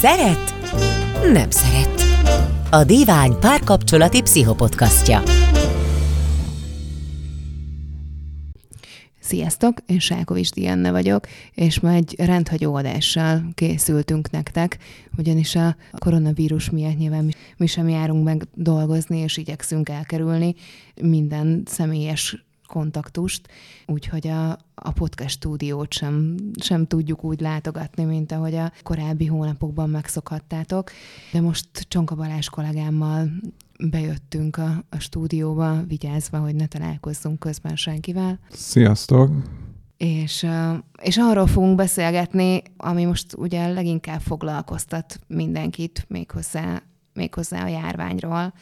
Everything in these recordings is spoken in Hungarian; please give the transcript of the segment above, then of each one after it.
Szeret? Nem szeret. A Divány párkapcsolati pszichopodcastja. Sziasztok, én Sákovics Dianna vagyok, és ma egy rendhagyó adással készültünk nektek, ugyanis a koronavírus miatt nyilván mi, mi sem járunk meg dolgozni, és igyekszünk elkerülni minden személyes kontaktust, úgyhogy a, a podcast stúdiót sem, sem tudjuk úgy látogatni, mint ahogy a korábbi hónapokban megszokhattátok. De most Csonka Balázs kollégámmal bejöttünk a, a stúdióba, vigyázva, hogy ne találkozzunk közben senkivel. Sziasztok! És, és arról fogunk beszélgetni, ami most ugye leginkább foglalkoztat mindenkit, méghozzá méghozzá a járványról,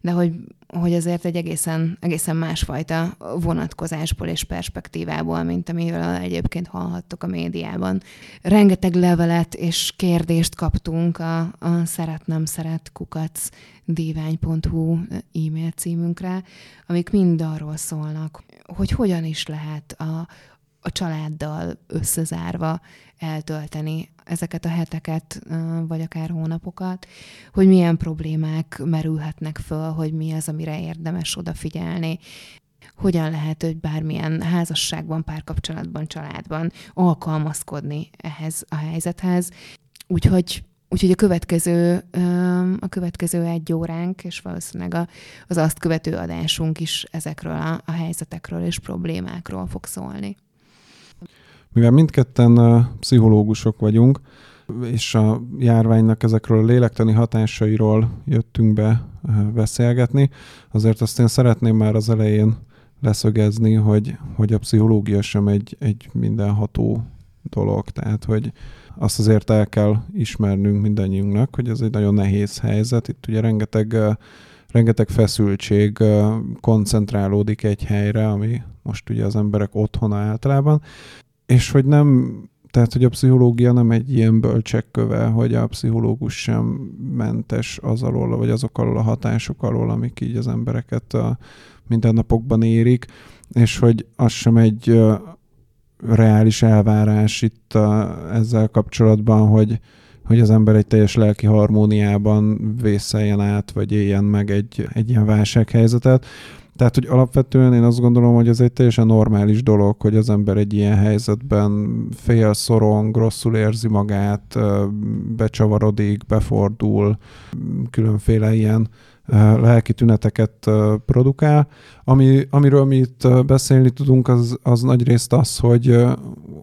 de hogy, hogy azért egy egészen, egészen másfajta vonatkozásból és perspektívából, mint amiről egyébként hallhattok a médiában. Rengeteg levelet és kérdést kaptunk a, a szeret-nem szeret kukac divány.hu e-mail címünkre, amik mind arról szólnak, hogy hogyan is lehet a, a családdal összezárva eltölteni ezeket a heteket, vagy akár hónapokat, hogy milyen problémák merülhetnek föl, hogy mi az, amire érdemes odafigyelni, hogyan lehet, hogy bármilyen házasságban, párkapcsolatban, családban alkalmazkodni ehhez a helyzethez. Úgyhogy Úgyhogy a következő, a következő egy óránk, és valószínűleg az azt követő adásunk is ezekről a, a helyzetekről és problémákról fog szólni. Mivel mindketten pszichológusok vagyunk, és a járványnak ezekről a lélektani hatásairól jöttünk be beszélgetni, azért azt én szeretném már az elején leszögezni, hogy, hogy a pszichológia sem egy, egy mindenható dolog, tehát hogy azt azért el kell ismernünk mindannyiunknak, hogy ez egy nagyon nehéz helyzet. Itt ugye rengeteg, rengeteg feszültség koncentrálódik egy helyre, ami most ugye az emberek otthona általában, és hogy nem, tehát hogy a pszichológia nem egy ilyen bölcsekköve, hogy a pszichológus sem mentes az alól, vagy azok alól a hatások alól, amik így az embereket a mindennapokban érik, és hogy az sem egy reális elvárás itt a, ezzel kapcsolatban, hogy, hogy az ember egy teljes lelki harmóniában vészeljen át, vagy éljen meg egy, egy ilyen válsághelyzetet, tehát, hogy alapvetően én azt gondolom, hogy ez egy teljesen normális dolog, hogy az ember egy ilyen helyzetben fél, szorong, rosszul érzi magát, becsavarodik, befordul, különféle ilyen lelki tüneteket produkál. Ami, amiről mi itt beszélni tudunk, az, az nagyrészt az, hogy,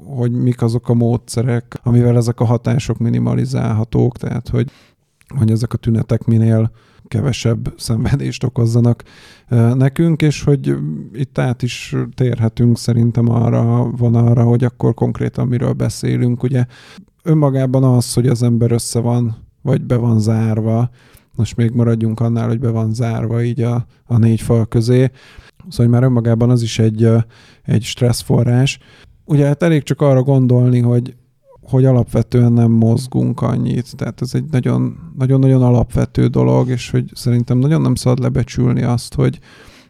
hogy mik azok a módszerek, amivel ezek a hatások minimalizálhatók, tehát hogy, hogy ezek a tünetek minél kevesebb szenvedést okozzanak nekünk, és hogy itt át is térhetünk szerintem arra, van arra, hogy akkor konkrétan miről beszélünk. Ugye önmagában az, hogy az ember össze van, vagy be van zárva, most még maradjunk annál, hogy be van zárva így a, a négy fal közé, szóval hogy már önmagában az is egy, egy stresszforrás. Ugye hát elég csak arra gondolni, hogy hogy alapvetően nem mozgunk annyit. Tehát ez egy nagyon-nagyon alapvető dolog, és hogy szerintem nagyon nem szabad lebecsülni azt, hogy,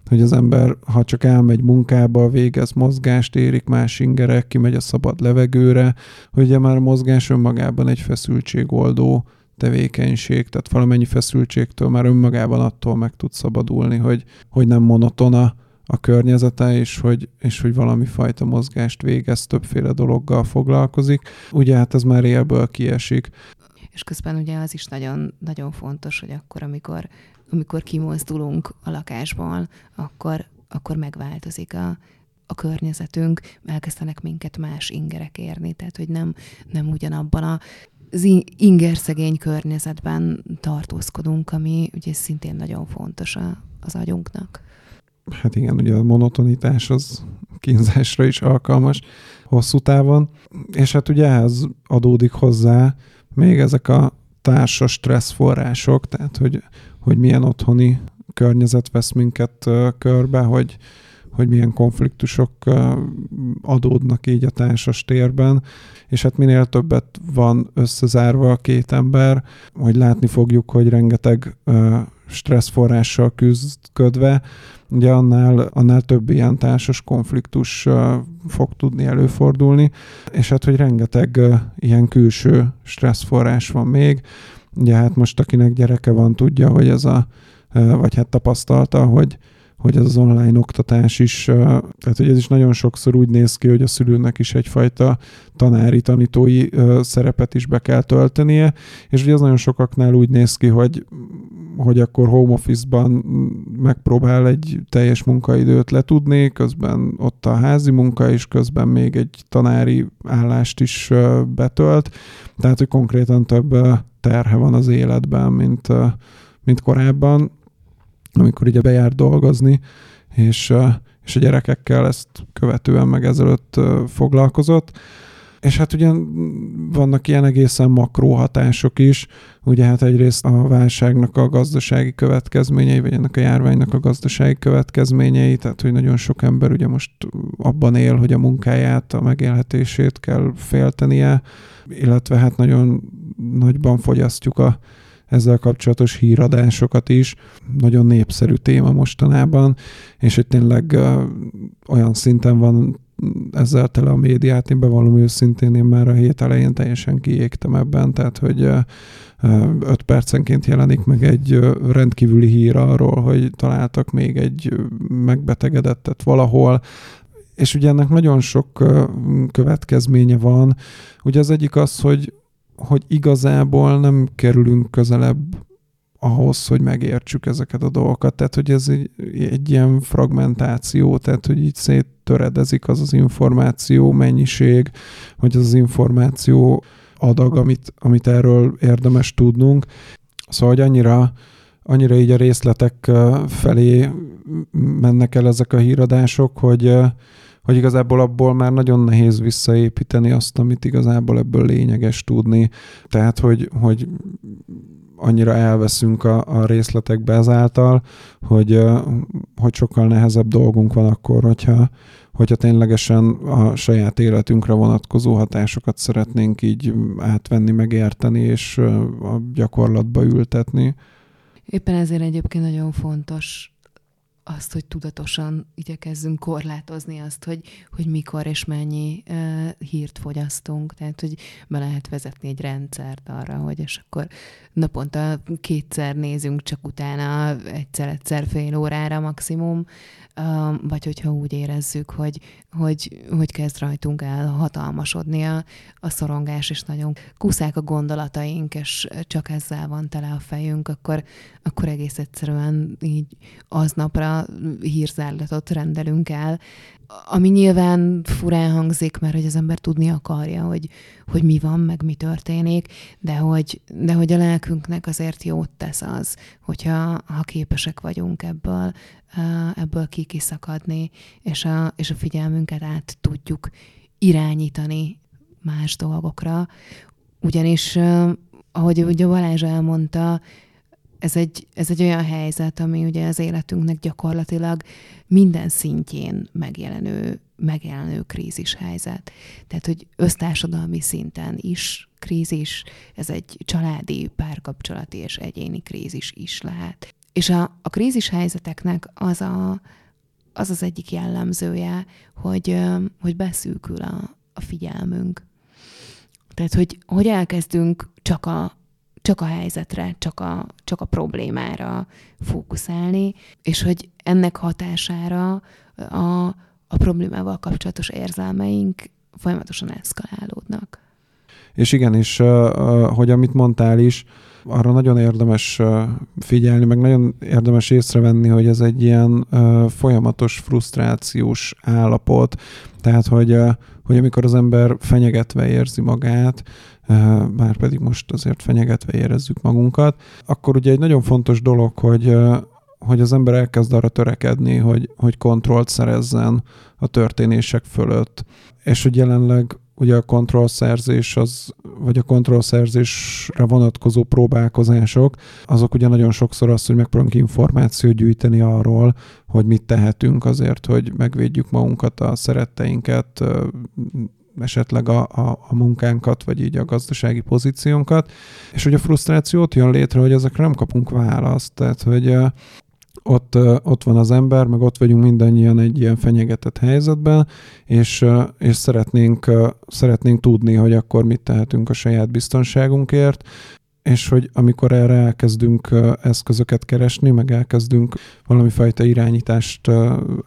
hogy az ember, ha csak elmegy munkába, végez mozgást, érik más ingerek, kimegy a szabad levegőre, hogy ugye már a mozgás önmagában egy feszültségoldó tevékenység, tehát valamennyi feszültségtől már önmagában attól meg tud szabadulni, hogy, hogy nem monotona a környezete, és hogy, és hogy valami fajta mozgást végez, többféle dologgal foglalkozik. Ugye hát ez már élből kiesik. És közben ugye az is nagyon, nagyon fontos, hogy akkor, amikor, amikor kimozdulunk a lakásból, akkor, akkor megváltozik a, a környezetünk, elkezdenek minket más ingerek érni, tehát hogy nem, nem ugyanabban a az ingerszegény környezetben tartózkodunk, ami ugye szintén nagyon fontos a, az agyunknak hát igen, ugye a monotonitás az kínzásra is alkalmas hosszú távon, és hát ugye ehhez adódik hozzá még ezek a társas stresszforrások, tehát hogy, hogy milyen otthoni környezet vesz minket körbe, hogy, hogy milyen konfliktusok adódnak így a társas térben, és hát minél többet van összezárva a két ember, hogy látni fogjuk, hogy rengeteg stresszforrással küzdködve, ugye annál, annál több ilyen társas konfliktus fog tudni előfordulni, és hát, hogy rengeteg ilyen külső stresszforrás van még. Ugye hát most akinek gyereke van, tudja, hogy ez a, vagy hát tapasztalta, hogy hogy ez az online oktatás is, tehát hogy ez is nagyon sokszor úgy néz ki, hogy a szülőnek is egyfajta tanári, tanítói szerepet is be kell töltenie, és ugye az nagyon sokaknál úgy néz ki, hogy hogy akkor home office-ban megpróbál egy teljes munkaidőt letudni, közben ott a házi munka, és közben még egy tanári állást is betölt, tehát hogy konkrétan több terhe van az életben, mint, mint korábban amikor ugye bejár dolgozni, és, és a gyerekekkel ezt követően meg ezelőtt foglalkozott. És hát ugye vannak ilyen egészen makró hatások is, ugye hát egyrészt a válságnak a gazdasági következményei, vagy ennek a járványnak a gazdasági következményei, tehát hogy nagyon sok ember ugye most abban él, hogy a munkáját, a megélhetését kell féltenie, illetve hát nagyon nagyban fogyasztjuk a ezzel kapcsolatos híradásokat is. Nagyon népszerű téma mostanában, és hogy tényleg olyan szinten van ezzel tele a médiát, én bevallom őszintén, én már a hét elején teljesen kiégtem ebben, tehát hogy öt percenként jelenik meg egy rendkívüli hír arról, hogy találtak még egy megbetegedettet valahol, és ugye ennek nagyon sok következménye van. Ugye az egyik az, hogy hogy igazából nem kerülünk közelebb ahhoz, hogy megértsük ezeket a dolgokat. Tehát, hogy ez egy, egy ilyen fragmentáció, tehát, hogy így széttöredezik az az információ mennyiség, vagy az az információ adag, amit, amit erről érdemes tudnunk. Szóval, hogy annyira, annyira így a részletek felé mennek el ezek a híradások, hogy, hogy igazából abból már nagyon nehéz visszaépíteni azt, amit igazából ebből lényeges tudni. Tehát, hogy, hogy annyira elveszünk a, a részletekbe ezáltal, hogy, hogy sokkal nehezebb dolgunk van akkor, hogyha, hogyha ténylegesen a saját életünkre vonatkozó hatásokat szeretnénk így átvenni, megérteni és a gyakorlatba ültetni. Éppen ezért egyébként nagyon fontos azt, hogy tudatosan igyekezzünk korlátozni azt, hogy, hogy mikor és mennyi uh, hírt fogyasztunk. Tehát, hogy be lehet vezetni egy rendszert arra, hogy és akkor naponta kétszer nézünk, csak utána egyszer-egyszer fél órára maximum, vagy hogyha úgy érezzük, hogy, hogy, hogy kezd rajtunk el hatalmasodni a, a szorongás, és nagyon kuszák a gondolataink, és csak ezzel van tele a fejünk, akkor, akkor egész egyszerűen így aznapra hírzárlatot rendelünk el, ami nyilván furán hangzik, mert hogy az ember tudni akarja, hogy, hogy mi van, meg mi történik, de hogy, de hogy a lelkünknek azért jót tesz az, hogyha ha képesek vagyunk ebből, ebből kikiszakadni, és a, és a figyelmünket át tudjuk irányítani más dolgokra. Ugyanis, ahogy ugye Balázs elmondta, ez egy, ez egy olyan helyzet, ami ugye az életünknek gyakorlatilag minden szintjén megjelenő, megjelenő krízis helyzet. Tehát, hogy össztársadalmi szinten is krízis, ez egy családi, párkapcsolati és egyéni krízis is lehet. És a, a krízis helyzeteknek az, a, az az egyik jellemzője, hogy, hogy beszűkül a, a figyelmünk. Tehát, hogy, hogy elkezdünk csak a, csak a helyzetre, csak a, csak a problémára fókuszálni, és hogy ennek hatására a, a problémával kapcsolatos érzelmeink folyamatosan eszkalálódnak. És igen, és hogy amit mondtál is, arra nagyon érdemes figyelni, meg nagyon érdemes észrevenni, hogy ez egy ilyen folyamatos frusztrációs állapot. Tehát, hogy, hogy amikor az ember fenyegetve érzi magát, már pedig most azért fenyegetve érezzük magunkat, akkor ugye egy nagyon fontos dolog, hogy, hogy az ember elkezd arra törekedni, hogy, hogy kontrollt szerezzen a történések fölött. És hogy jelenleg ugye a kontrollszerzés az, vagy a kontrollszerzésre vonatkozó próbálkozások, azok ugye nagyon sokszor az, hogy megpróbálunk információt gyűjteni arról, hogy mit tehetünk azért, hogy megvédjük magunkat, a szeretteinket, esetleg a, a, a munkánkat, vagy így a gazdasági pozíciónkat, és hogy a frusztrációt jön létre, hogy ezekre nem kapunk választ, tehát hogy ott, ott van az ember, meg ott vagyunk mindannyian egy ilyen fenyegetett helyzetben, és, és szeretnénk, szeretnénk tudni, hogy akkor mit tehetünk a saját biztonságunkért, és hogy amikor erre elkezdünk eszközöket keresni, meg elkezdünk valami fajta irányítást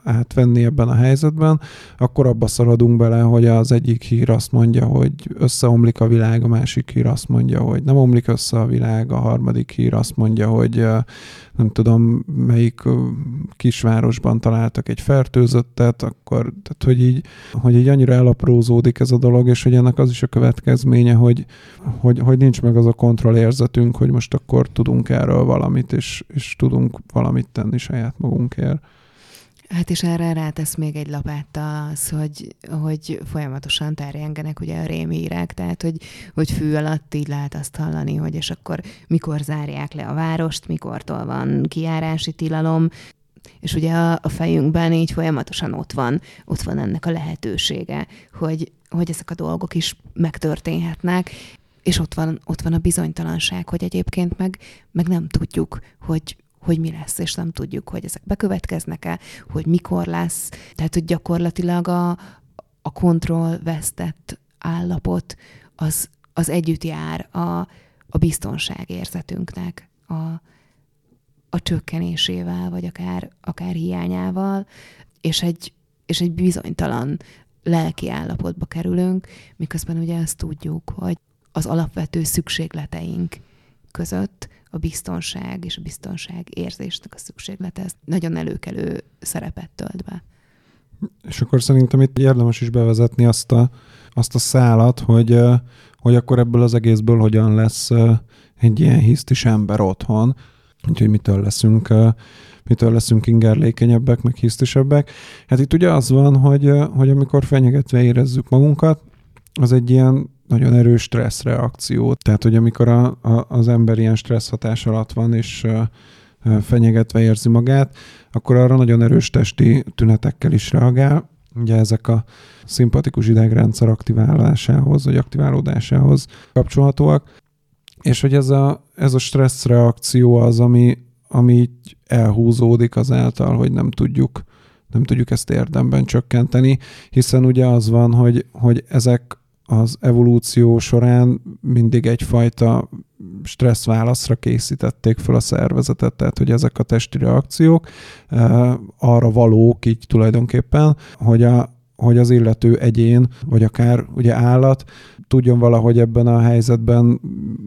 átvenni ebben a helyzetben, akkor abba szaladunk bele, hogy az egyik hír azt mondja, hogy összeomlik a világ, a másik hír azt mondja, hogy nem omlik össze a világ, a harmadik hír azt mondja, hogy nem tudom, melyik kisvárosban találtak egy fertőzöttet, akkor, tehát hogy így, hogy így annyira elaprózódik ez a dolog, és hogy ennek az is a következménye, hogy, hogy, hogy nincs meg az a kontrollérzetünk, hogy most akkor tudunk erről valamit, és, és tudunk valamit tenni saját magunkért. Hát és erre rátesz még egy lapáttal az, hogy, hogy folyamatosan terjengenek ugye a rémírek, tehát hogy, hogy fű alatt így lehet azt hallani, hogy és akkor mikor zárják le a várost, mikortól van kiárási tilalom, és ugye a, a fejünkben így folyamatosan ott van, ott van ennek a lehetősége, hogy, hogy ezek a dolgok is megtörténhetnek, és ott van, ott van a bizonytalanság, hogy egyébként meg, meg nem tudjuk, hogy, hogy mi lesz, és nem tudjuk, hogy ezek bekövetkeznek-e, hogy mikor lesz. Tehát, hogy gyakorlatilag a, a kontroll vesztett állapot az, az együtt jár a, a biztonságérzetünknek, a, a csökkenésével, vagy akár, akár hiányával, és egy, és egy bizonytalan lelki állapotba kerülünk, miközben ugye azt tudjuk, hogy az alapvető szükségleteink között a biztonság és a biztonság érzésnek a szükséglete, ez nagyon előkelő szerepet tölt be. És akkor szerintem itt érdemes is bevezetni azt a, azt a szálat, hogy, hogy akkor ebből az egészből hogyan lesz egy ilyen hisztis ember otthon, úgyhogy mitől leszünk, mitől leszünk ingerlékenyebbek, meg hisztisebbek. Hát itt ugye az van, hogy, hogy amikor fenyegetve érezzük magunkat, az egy ilyen nagyon erős stresszreakció. Tehát, hogy amikor a, a, az ember ilyen stressz hatás alatt van, és fenyegetve érzi magát, akkor arra nagyon erős testi tünetekkel is reagál. Ugye ezek a szimpatikus idegrendszer aktiválásához, vagy aktiválódásához kapcsolhatóak. És hogy ez a, ez a stressz reakció az, ami, ami így elhúzódik azáltal, hogy nem tudjuk, nem tudjuk ezt érdemben csökkenteni, hiszen ugye az van, hogy, hogy ezek az evolúció során mindig egyfajta stressz válaszra készítették fel a szervezetet, tehát hogy ezek a testi reakciók uh, arra valók így tulajdonképpen, hogy a, hogy az illető egyén, vagy akár ugye állat tudjon valahogy ebben a helyzetben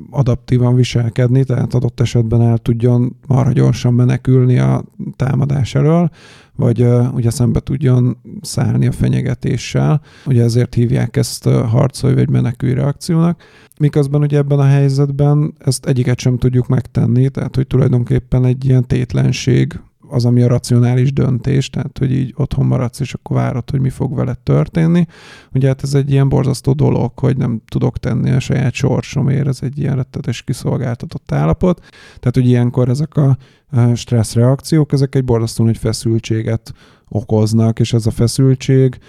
adaptívan viselkedni, tehát adott esetben el tudjon marha gyorsan menekülni a támadás elől, vagy ugye szembe tudjon szállni a fenyegetéssel. Ugye ezért hívják ezt harcolj vagy menekülj reakciónak. Miközben ugye ebben a helyzetben ezt egyiket sem tudjuk megtenni, tehát hogy tulajdonképpen egy ilyen tétlenség az, ami a racionális döntés, tehát hogy így otthon maradsz, és akkor várod, hogy mi fog veled történni. Ugye hát ez egy ilyen borzasztó dolog, hogy nem tudok tenni a saját sorsomért, ez egy ilyen rettetes kiszolgáltatott állapot. Tehát, hogy ilyenkor ezek a stressz reakciók, ezek egy borzasztó nagy feszültséget okoznak, és ez a feszültség,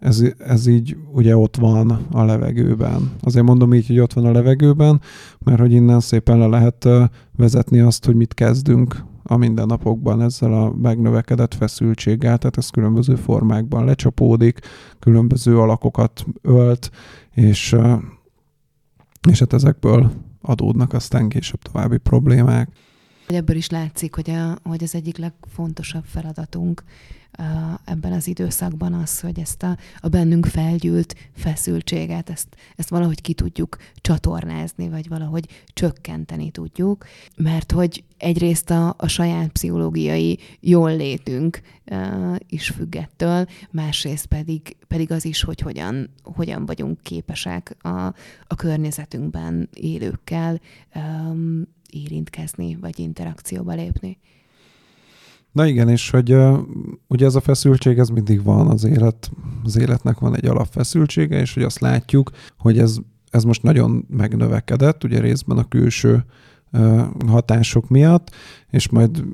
ez, ez így ugye ott van a levegőben. Azért mondom így, hogy ott van a levegőben, mert hogy innen szépen le lehet vezetni azt, hogy mit kezdünk a mindennapokban ezzel a megnövekedett feszültséggel, tehát ez különböző formákban lecsapódik, különböző alakokat ölt, és, és hát ezekből adódnak aztán később további problémák. Ebből is látszik, hogy, a, hogy az egyik legfontosabb feladatunk ebben az időszakban az, hogy ezt a, a bennünk felgyűlt feszültséget, ezt, ezt valahogy ki tudjuk csatornázni, vagy valahogy csökkenteni tudjuk, mert hogy egyrészt a, a saját pszichológiai jól létünk uh, is függettől, másrészt pedig, pedig az is, hogy hogyan, hogyan vagyunk képesek a, a környezetünkben élőkkel um, érintkezni, vagy interakcióba lépni. Na igen, és hogy ugye ez a feszültség, ez mindig van az élet, az életnek van egy alapfeszültsége, és hogy azt látjuk, hogy ez, ez most nagyon megnövekedett, ugye részben a külső hatások miatt, és majd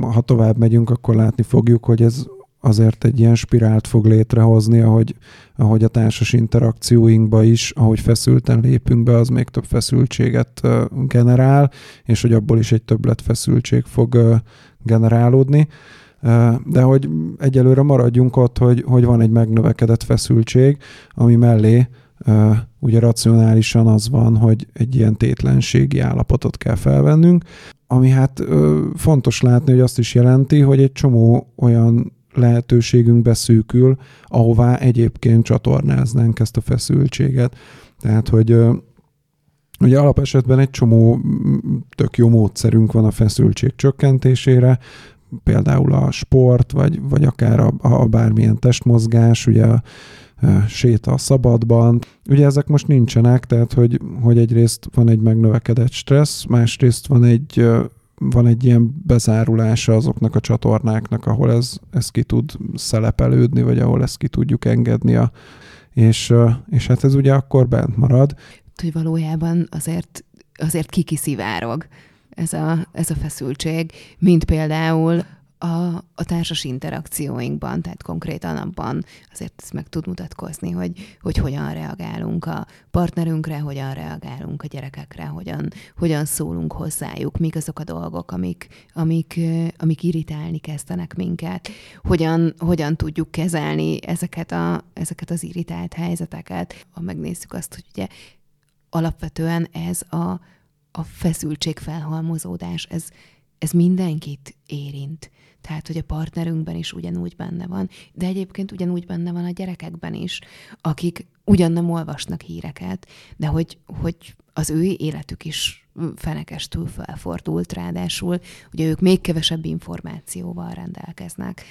ha tovább megyünk, akkor látni fogjuk, hogy ez azért egy ilyen spirált fog létrehozni, ahogy, ahogy a társas interakcióinkba is, ahogy feszülten lépünk be, az még több feszültséget generál, és hogy abból is egy többlet feszültség fog generálódni, de hogy egyelőre maradjunk ott, hogy, hogy van egy megnövekedett feszültség, ami mellé ugye racionálisan az van, hogy egy ilyen tétlenségi állapotot kell felvennünk, ami hát fontos látni, hogy azt is jelenti, hogy egy csomó olyan lehetőségünk beszűkül, ahová egyébként csatornáznánk ezt a feszültséget. Tehát, hogy Ugye alapesetben egy csomó tök jó módszerünk van a feszültség csökkentésére, például a sport, vagy, vagy akár a, a bármilyen testmozgás, ugye a, a séta a szabadban. Ugye ezek most nincsenek, tehát hogy, hogy egyrészt van egy megnövekedett stressz, másrészt van egy van egy ilyen bezárulása azoknak a csatornáknak, ahol ez, ez ki tud szelepelődni, vagy ahol ezt ki tudjuk engedni. A, és, és hát ez ugye akkor bent marad. Hogy valójában azért, azért kikiszivárog ez a, ez a feszültség, mint például a, a társas interakcióinkban, tehát konkrétan abban azért ez meg tud mutatkozni, hogy, hogy hogyan reagálunk a partnerünkre, hogyan reagálunk a gyerekekre, hogyan, hogyan szólunk hozzájuk, mik azok a dolgok, amik, amik, amik irritálni kezdenek minket, hogyan, hogyan tudjuk kezelni ezeket, a, ezeket az irritált helyzeteket. Ha megnézzük azt, hogy ugye alapvetően ez a, a feszültség felhalmozódás, ez, ez mindenkit érint. Tehát, hogy a partnerünkben is ugyanúgy benne van, de egyébként ugyanúgy benne van a gyerekekben is, akik ugyan nem olvasnak híreket, de hogy, hogy az ő életük is fenekestül felfordult, ráadásul ugye ők még kevesebb információval rendelkeznek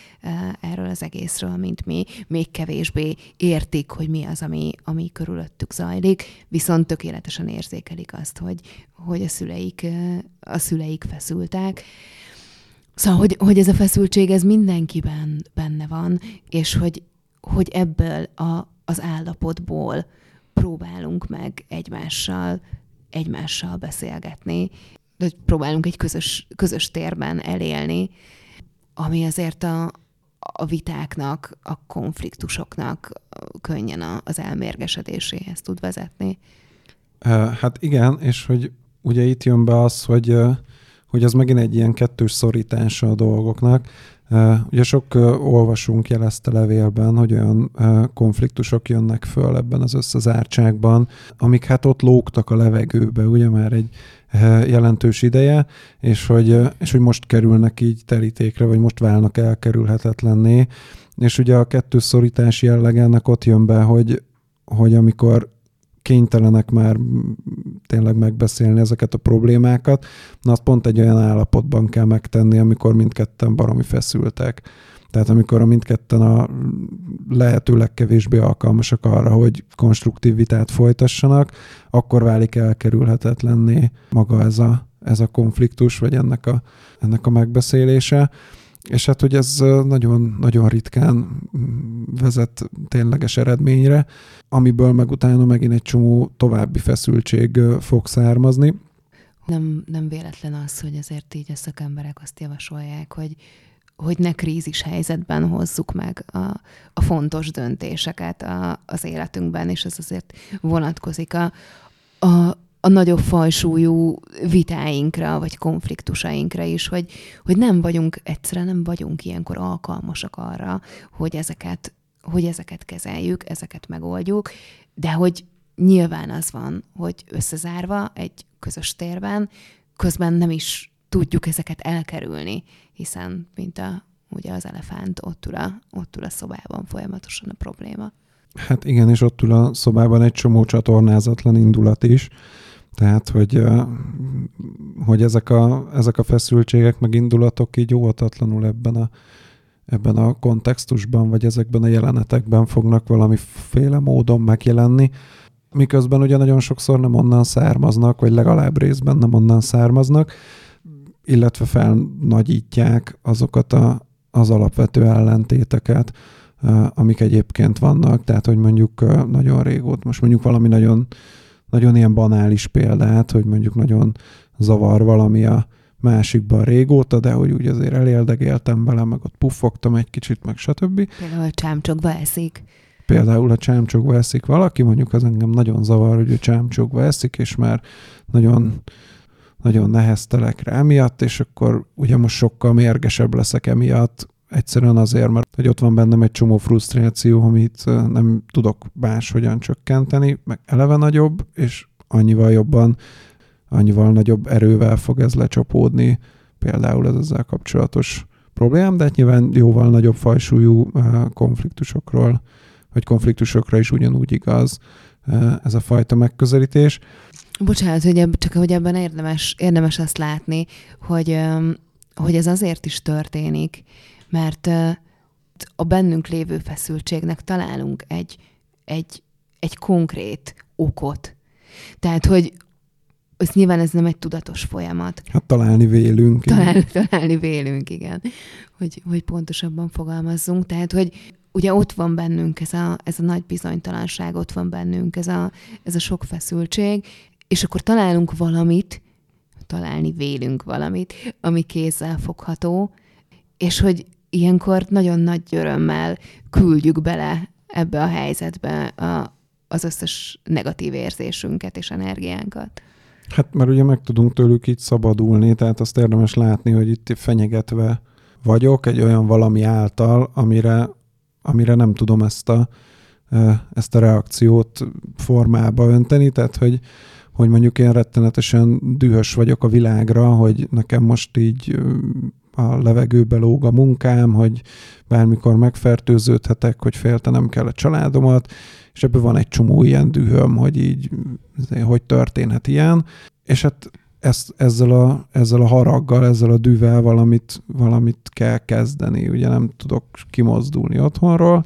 erről az egészről, mint mi, még kevésbé értik, hogy mi az, ami, ami körülöttük zajlik, viszont tökéletesen érzékelik azt, hogy, hogy a szüleik, a szüleik feszültek, Szóval, hogy, hogy ez a feszültség, ez mindenkiben benne van, és hogy, hogy ebből a, az állapotból próbálunk meg egymással, egymással beszélgetni, de próbálunk egy közös, közös térben elélni, ami azért a, a vitáknak, a konfliktusoknak könnyen az elmérgesedéséhez tud vezetni. Hát igen, és hogy ugye itt jön be az, hogy hogy az megint egy ilyen kettős szorítása a dolgoknak. Ugye sok olvasunk jelezte levélben, hogy olyan konfliktusok jönnek föl ebben az összezártságban, amik hát ott lógtak a levegőbe, ugye már egy jelentős ideje, és hogy, és hogy most kerülnek így terítékre, vagy most válnak elkerülhetetlenné. És ugye a kettős szorítás jelleg ennek ott jön be, hogy, hogy amikor kénytelenek már tényleg megbeszélni ezeket a problémákat, na azt pont egy olyan állapotban kell megtenni, amikor mindketten baromi feszültek. Tehát amikor a mindketten a lehető legkevésbé alkalmasak arra, hogy konstruktív vitát folytassanak, akkor válik elkerülhetetlenné maga ez a, ez a konfliktus, vagy ennek a, ennek a megbeszélése. És hát, hogy ez nagyon, nagyon ritkán vezet tényleges eredményre, amiből meg utána megint egy csomó további feszültség fog származni. Nem, nem véletlen az, hogy ezért így a szakemberek azt javasolják, hogy, hogy ne krízis helyzetben hozzuk meg a, a fontos döntéseket a, az életünkben, és ez azért vonatkozik a, a, a nagyobb fajsúlyú vitáinkra, vagy konfliktusainkra is, hogy, hogy nem vagyunk, egyszerűen nem vagyunk ilyenkor alkalmasak arra, hogy ezeket, hogy ezeket kezeljük, ezeket megoldjuk, de hogy nyilván az van, hogy összezárva egy közös térben, közben nem is tudjuk ezeket elkerülni, hiszen, mint a, ugye az elefánt ott ül, a, ott ül a szobában folyamatosan a probléma. Hát igen, és ott ül a szobában egy csomó csatornázatlan indulat is, tehát, hogy, hogy ezek, a, ezek a feszültségek, meg indulatok így óvatatlanul ebben a, ebben a kontextusban, vagy ezekben a jelenetekben fognak valamiféle módon megjelenni, miközben ugye nagyon sokszor nem onnan származnak, vagy legalább részben nem onnan származnak, illetve felnagyítják azokat a, az alapvető ellentéteket, amik egyébként vannak, tehát hogy mondjuk nagyon régóta, most mondjuk valami nagyon nagyon ilyen banális példát, hogy mondjuk nagyon zavar valami a másikban régóta, de hogy úgy azért eléldegéltem vele, meg ott puffogtam egy kicsit, meg stb. Például csámcsogva eszik. Például a csámcsogva eszik valaki, mondjuk az engem nagyon zavar, hogy ő csámcsogva eszik, és már nagyon nagyon neheztelek rá emiatt, és akkor ugye most sokkal mérgesebb leszek emiatt, egyszerűen azért, mert hogy ott van bennem egy csomó frusztráció, amit nem tudok máshogyan csökkenteni, meg eleve nagyobb, és annyival jobban, annyival nagyobb erővel fog ez lecsapódni, például ez ezzel kapcsolatos problémám, de hát nyilván jóval nagyobb fajsúlyú konfliktusokról, vagy konfliktusokra is ugyanúgy igaz ez a fajta megközelítés. Bocsánat, hogy ebb, csak hogy ebben érdemes, érdemes azt látni, hogy, hogy ez azért is történik, mert a bennünk lévő feszültségnek találunk egy, egy, egy konkrét okot. Tehát, hogy ez nyilván ez nem egy tudatos folyamat. Hát találni vélünk. Találni, találni vélünk, igen. Hogy, hogy pontosabban fogalmazzunk. Tehát, hogy ugye ott van bennünk ez a, ez a nagy bizonytalanság, ott van bennünk ez a, ez a sok feszültség, és akkor találunk valamit, találni vélünk valamit, ami kézzel fogható, és hogy ilyenkor nagyon nagy örömmel küldjük bele ebbe a helyzetbe a, az összes negatív érzésünket és energiánkat. Hát mert ugye meg tudunk tőlük így szabadulni, tehát azt érdemes látni, hogy itt fenyegetve vagyok egy olyan valami által, amire, amire nem tudom ezt a, ezt a reakciót formába önteni, tehát hogy, hogy mondjuk én rettenetesen dühös vagyok a világra, hogy nekem most így a levegőbe lóg a munkám, hogy bármikor megfertőződhetek, hogy féltenem kell a családomat, és ebből van egy csomó ilyen dühöm, hogy így, hogy történhet ilyen, és hát ezt, ezzel, a, ezzel a haraggal, ezzel a düvel valamit, valamit kell kezdeni, ugye nem tudok kimozdulni otthonról,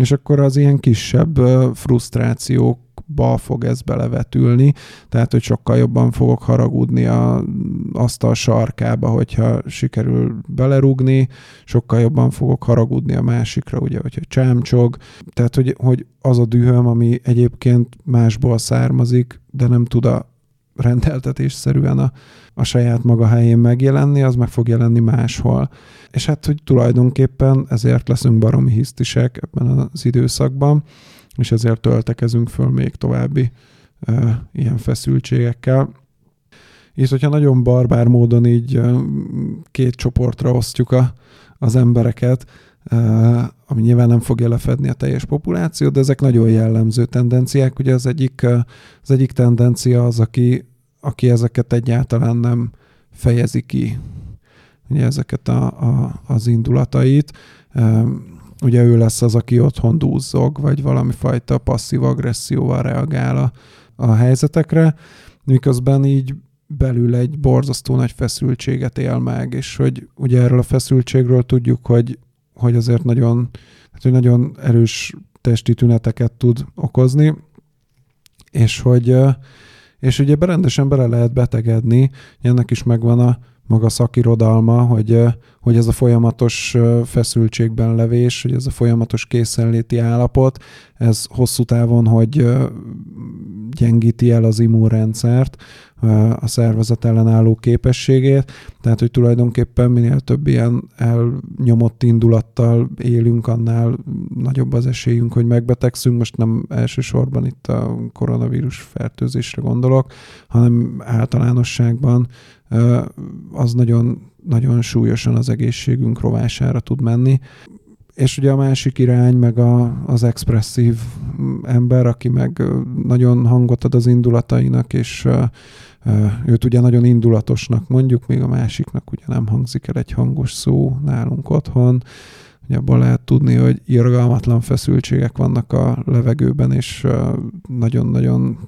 és akkor az ilyen kisebb frusztrációk ba fog ez belevetülni, tehát hogy sokkal jobban fogok haragudni a asztal sarkába, hogyha sikerül belerugni, sokkal jobban fogok haragudni a másikra, ugye, hogyha csámcsog, tehát hogy, hogy az a dühöm, ami egyébként másból származik, de nem tud a rendeltetésszerűen a, a saját maga helyén megjelenni, az meg fog jelenni máshol. És hát, hogy tulajdonképpen ezért leszünk baromi hisztisek ebben az időszakban, és ezért töltekezünk föl még további e, ilyen feszültségekkel. És hogyha nagyon barbár módon így e, két csoportra osztjuk a, az embereket, e, ami nyilván nem fogja lefedni a teljes populációt, de ezek nagyon jellemző tendenciák. Ugye az egyik, az egyik tendencia az, aki, aki ezeket egyáltalán nem fejezi ki, ugye ezeket a, a, az indulatait ugye ő lesz az, aki otthon dúzzog, vagy valami fajta passzív agresszióval reagál a, a helyzetekre, miközben így belül egy borzasztó nagy feszültséget él meg, és hogy ugye erről a feszültségről tudjuk, hogy, hogy azért nagyon, hát, hogy nagyon erős testi tüneteket tud okozni, és hogy és ugye berendesen bele lehet betegedni, ennek is megvan a maga szakirodalma, hogy, hogy ez a folyamatos feszültségben levés, hogy ez a folyamatos készenléti állapot, ez hosszú távon, hogy gyengíti el az immunrendszert, a szervezet ellenálló képességét, tehát hogy tulajdonképpen minél több ilyen elnyomott indulattal élünk, annál nagyobb az esélyünk, hogy megbetegszünk. Most nem elsősorban itt a koronavírus fertőzésre gondolok, hanem általánosságban az nagyon, nagyon súlyosan az egészségünk rovására tud menni. És ugye a másik irány, meg a, az expresszív ember, aki meg nagyon hangot ad az indulatainak, és őt ugye nagyon indulatosnak mondjuk, még a másiknak ugye nem hangzik el egy hangos szó nálunk otthon. Ugye abban lehet tudni, hogy irgalmatlan feszültségek vannak a levegőben, és nagyon-nagyon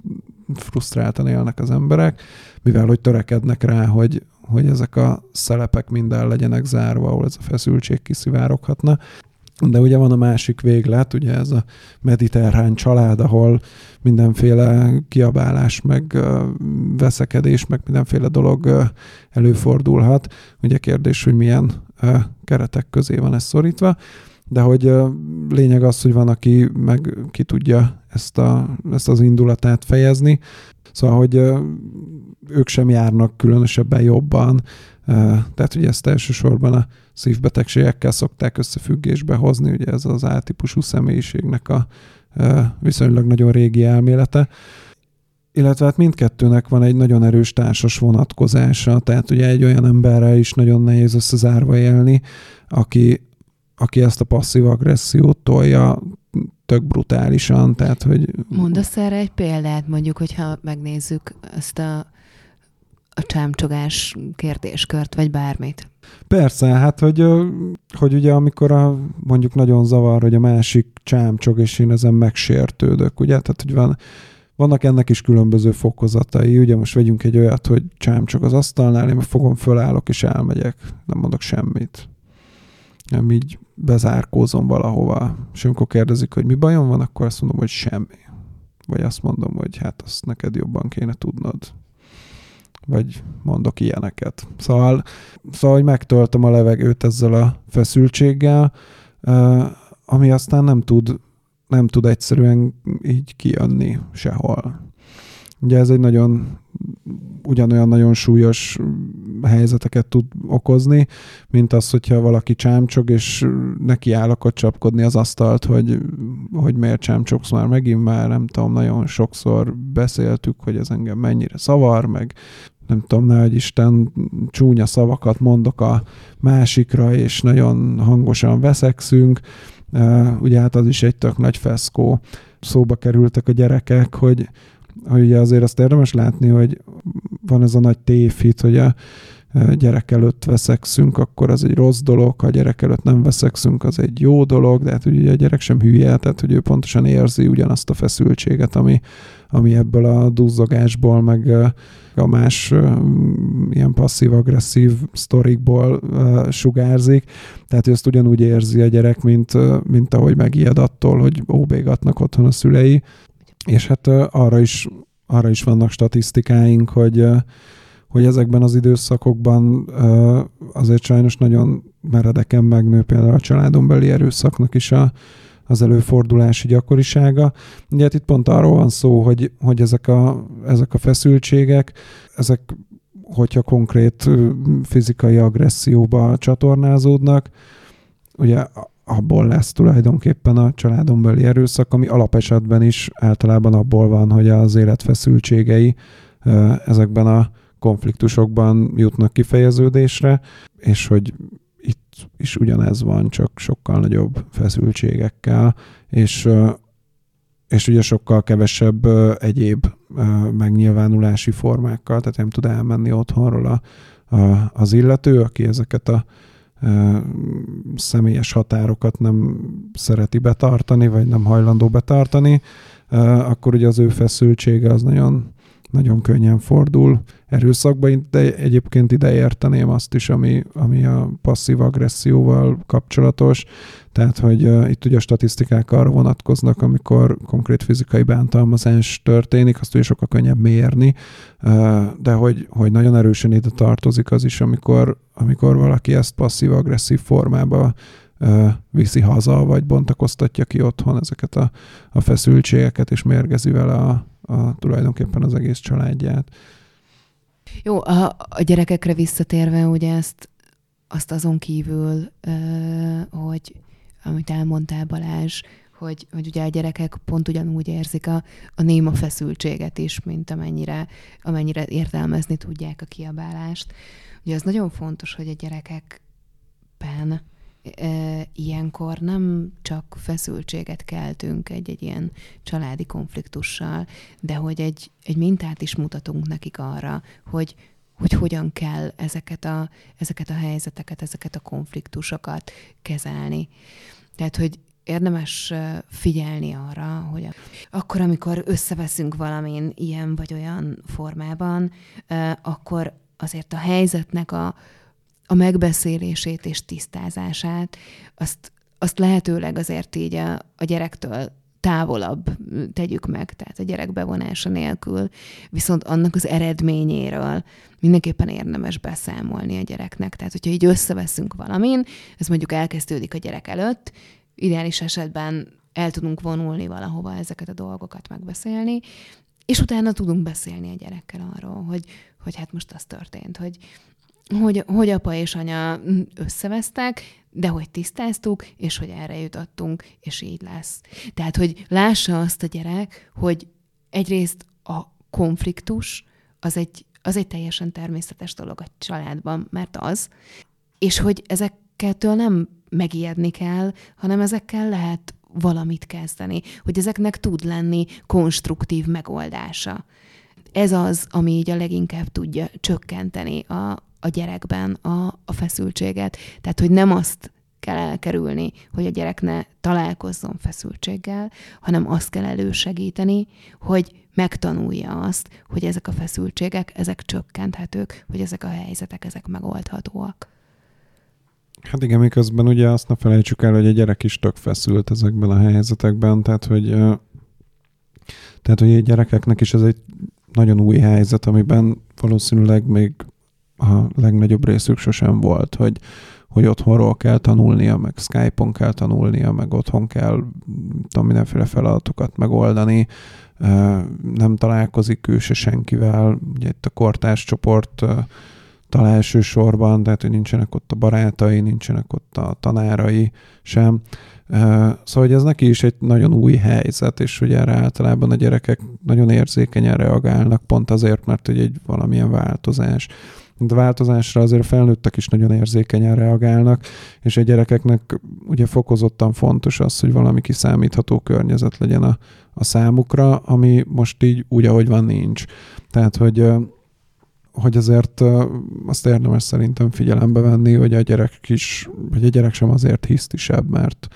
frusztráltan élnek az emberek, mivel hogy törekednek rá, hogy, hogy ezek a szelepek minden legyenek zárva, ahol ez a feszültség kiszivároghatna. De ugye van a másik véglet, ugye ez a mediterrán család, ahol mindenféle kiabálás, meg veszekedés, meg mindenféle dolog előfordulhat. Ugye kérdés, hogy milyen keretek közé van ez szorítva, de hogy lényeg az, hogy van, aki meg ki tudja ezt, a, ezt az indulatát fejezni. Szóval, hogy ők sem járnak különösebben jobban, tehát ugye ezt elsősorban a szívbetegségekkel szokták összefüggésbe hozni, ugye ez az A-típusú személyiségnek a viszonylag nagyon régi elmélete. illetve hát mindkettőnek van egy nagyon erős társas vonatkozása, tehát ugye egy olyan emberrel is nagyon nehéz összezárva élni, aki, aki ezt a passzív agressziót tolja tök brutálisan, tehát hogy... Mondasz erre egy példát, mondjuk, hogyha megnézzük ezt a, a csámcsogás kérdéskört, vagy bármit. Persze, hát hogy, hogy ugye amikor a, mondjuk nagyon zavar, hogy a másik csámcsog, és én ezen megsértődök, ugye? Tehát, hogy van, vannak ennek is különböző fokozatai. Ugye most vegyünk egy olyat, hogy csámcsog az asztalnál, én fogom, fölállok és elmegyek. Nem mondok semmit. Nem így bezárkózom valahova. És amikor kérdezik, hogy mi bajom van, akkor azt mondom, hogy semmi. Vagy azt mondom, hogy hát azt neked jobban kéne tudnod. Vagy mondok ilyeneket. Szóval, szóval hogy megtöltöm a levegőt ezzel a feszültséggel, ami aztán nem tud, nem tud egyszerűen így kijönni sehol. Ugye ez egy nagyon ugyanolyan nagyon súlyos helyzeteket tud okozni, mint az, hogyha valaki csámcsog, és neki áll akkor csapkodni az asztalt, hogy, hogy miért csámcsogsz már megint már, nem tudom, nagyon sokszor beszéltük, hogy ez engem mennyire szavar, meg nem tudom, ne, hogy Isten csúnya szavakat mondok a másikra, és nagyon hangosan veszekszünk. Ugye hát az is egy tök nagy feszkó. Szóba kerültek a gyerekek, hogy hogy ugye azért azt érdemes látni, hogy van ez a nagy tévhit, hogy a gyerek előtt veszekszünk, akkor az egy rossz dolog, ha a gyerek előtt nem veszekszünk, az egy jó dolog, de hát ugye a gyerek sem hülye, tehát hogy ő pontosan érzi ugyanazt a feszültséget, ami, ami ebből a duzzogásból, meg a más ilyen passzív-agresszív sztorikból sugárzik. Tehát ő ezt ugyanúgy érzi a gyerek, mint, mint ahogy megijed attól, hogy óbégatnak otthon a szülei. És hát arra is, arra is vannak statisztikáink, hogy, hogy ezekben az időszakokban azért sajnos nagyon meredeken megnő például a családon beli erőszaknak is a, az előfordulási gyakorisága. Ugye hát itt pont arról van szó, hogy, hogy ezek, a, ezek a feszültségek, ezek hogyha konkrét fizikai agresszióba csatornázódnak, ugye abból lesz tulajdonképpen a családon belüli erőszak, ami alapesetben is általában abból van, hogy az életfeszültségei ezekben a konfliktusokban jutnak kifejeződésre, és hogy itt is ugyanez van, csak sokkal nagyobb feszültségekkel, és, és ugye sokkal kevesebb egyéb megnyilvánulási formákkal, tehát nem tud elmenni otthonról a, a, az illető, aki ezeket a személyes határokat nem szereti betartani, vagy nem hajlandó betartani, akkor ugye az ő feszültsége az nagyon, nagyon könnyen fordul erőszakba, de egyébként ide érteném azt is, ami, ami a passzív agresszióval kapcsolatos, tehát, hogy uh, itt ugye a statisztikák arra vonatkoznak, amikor konkrét fizikai bántalmazás történik, azt ugye sokkal könnyebb mérni, uh, de hogy, hogy nagyon erősen ide tartozik az is, amikor, amikor valaki ezt passzív-agresszív formába uh, viszi haza, vagy bontakoztatja ki otthon ezeket a, a feszültségeket, és mérgezi vele a, a, tulajdonképpen az egész családját. Jó, a, a gyerekekre visszatérve, ugye ezt azt azon kívül, hogy amit elmondtál Balázs, hogy, hogy ugye a gyerekek pont ugyanúgy érzik a, a néma feszültséget is, mint amennyire, amennyire értelmezni tudják a kiabálást. Ugye az nagyon fontos, hogy a gyerekekben ilyenkor nem csak feszültséget keltünk egy-egy ilyen családi konfliktussal, de hogy egy, egy mintát is mutatunk nekik arra, hogy, hogy hogyan kell ezeket a, ezeket a helyzeteket, ezeket a konfliktusokat kezelni. Tehát, hogy érdemes figyelni arra, hogy akkor, amikor összeveszünk valamin ilyen vagy olyan formában, akkor azért a helyzetnek a, a megbeszélését és tisztázását, azt, azt lehetőleg azért így a, a gyerektől távolabb tegyük meg, tehát a gyerek bevonása nélkül, viszont annak az eredményéről mindenképpen érdemes beszámolni a gyereknek. Tehát, hogyha így összeveszünk valamin, ez mondjuk elkezdődik a gyerek előtt, ideális esetben el tudunk vonulni valahova ezeket a dolgokat megbeszélni, és utána tudunk beszélni a gyerekkel arról, hogy, hogy hát most az történt, hogy, hogy, hogy apa és anya összevesztek, de hogy tisztáztuk, és hogy erre jutottunk, és így lesz. Tehát, hogy lássa azt a gyerek, hogy egyrészt a konfliktus az egy, az egy teljesen természetes dolog a családban, mert az, és hogy ezektől nem megijedni kell, hanem ezekkel lehet valamit kezdeni, hogy ezeknek tud lenni konstruktív megoldása. Ez az, ami így a leginkább tudja csökkenteni a, a gyerekben a, a feszültséget. Tehát, hogy nem azt kell elkerülni, hogy a gyerek ne találkozzon feszültséggel, hanem azt kell elősegíteni, hogy megtanulja azt, hogy ezek a feszültségek, ezek csökkenthetők, hogy ezek a helyzetek, ezek megoldhatóak. Hát igen, miközben ugye azt ne felejtsük el, hogy a gyerek is tök feszült ezekben a helyzetekben, tehát hogy, tehát, hogy a gyerekeknek is ez egy nagyon új helyzet, amiben valószínűleg még a legnagyobb részük sosem volt, hogy, hogy otthonról kell tanulnia, meg Skype-on kell tanulnia, meg otthon kell tudom, mindenféle feladatokat megoldani, nem találkozik külső senkivel, ugye itt a kortárs csoport tal elsősorban, tehát hogy nincsenek ott a barátai, nincsenek ott a tanárai sem. Szóval, hogy ez neki is egy nagyon új helyzet, és ugye erre általában a gyerekek nagyon érzékenyen reagálnak, pont azért, mert hogy egy valamilyen változás. De változásra azért a felnőttek is nagyon érzékenyen reagálnak, és a gyerekeknek ugye fokozottan fontos az, hogy valami kiszámítható környezet legyen a, a számukra, ami most így úgy, ahogy van, nincs. Tehát, hogy hogy azért azt érdemes szerintem figyelembe venni, hogy a gyerek is, vagy a gyerek sem azért hisztisebb, mert,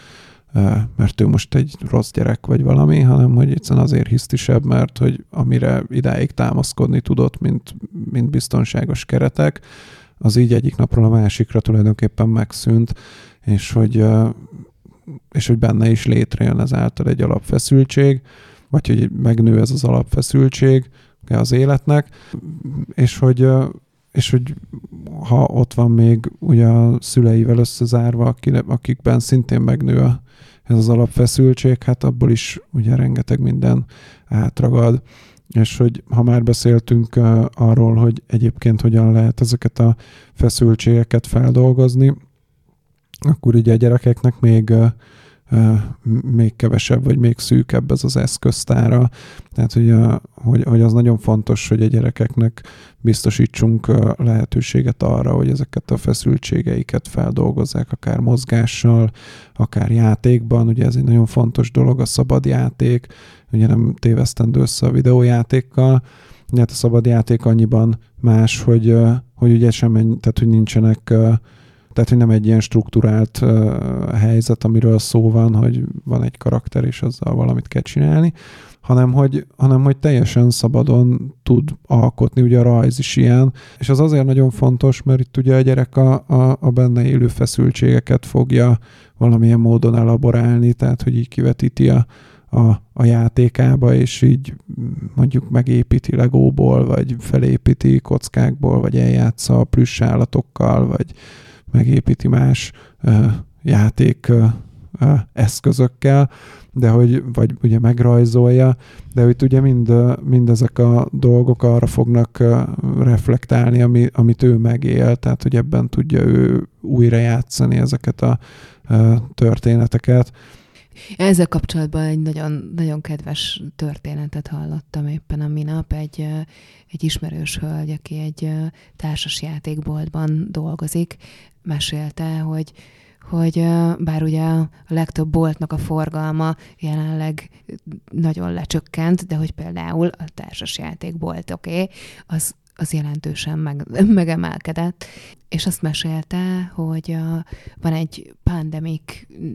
mert ő most egy rossz gyerek vagy valami, hanem hogy egyszerűen azért hisztisebb, mert hogy amire idáig támaszkodni tudott, mint, mint biztonságos keretek, az így egyik napról a másikra tulajdonképpen megszűnt, és hogy, és hogy benne is létrejön ezáltal egy alapfeszültség, vagy hogy megnő ez az alapfeszültség, az életnek, és hogy, és hogy ha ott van még ugye a szüleivel összezárva, akikben szintén megnő a, ez az alapfeszültség, hát abból is ugye rengeteg minden átragad. És hogy ha már beszéltünk uh, arról, hogy egyébként hogyan lehet ezeket a feszültségeket feldolgozni, akkor ugye a gyerekeknek még uh, még kevesebb, vagy még szűkebb ez az eszköztára. Tehát, hogy, a, hogy, hogy az nagyon fontos, hogy a gyerekeknek biztosítsunk lehetőséget arra, hogy ezeket a feszültségeiket feldolgozzák, akár mozgással, akár játékban. Ugye ez egy nagyon fontos dolog, a szabad játék, ugye nem tévesztendő össze a videójátékkal, Ugye hát a szabad játék annyiban más, hogy, hogy ugye sem, tehát hogy nincsenek tehát, hogy nem egy ilyen struktúrált uh, helyzet, amiről szó van, hogy van egy karakter, és azzal valamit kell csinálni, hanem hogy, hanem hogy teljesen szabadon tud alkotni, ugye a rajz is ilyen, és az azért nagyon fontos, mert itt ugye a gyerek a, a, a benne élő feszültségeket fogja valamilyen módon elaborálni, tehát hogy így kivetíti a, a, a játékába, és így mondjuk megépíti legóból, vagy felépíti kockákból, vagy eljátsza a plüss állatokkal, vagy megépíti más játék eszközökkel, de hogy, vagy ugye megrajzolja, de hogy ugye mind, mind ezek a dolgok arra fognak reflektálni, ami, amit ő megél, tehát hogy ebben tudja ő újra játszani ezeket a történeteket. Ezzel kapcsolatban egy nagyon, nagyon kedves történetet hallottam éppen a minap. Egy, egy ismerős hölgy, aki egy társas játékboltban dolgozik, mesélte, hogy hogy bár ugye a legtöbb boltnak a forgalma jelenleg nagyon lecsökkent, de hogy például a társasjátékbolt, oké, okay, az az jelentősen meg, megemelkedett, és azt mesélte, hogy a, van egy Pandemic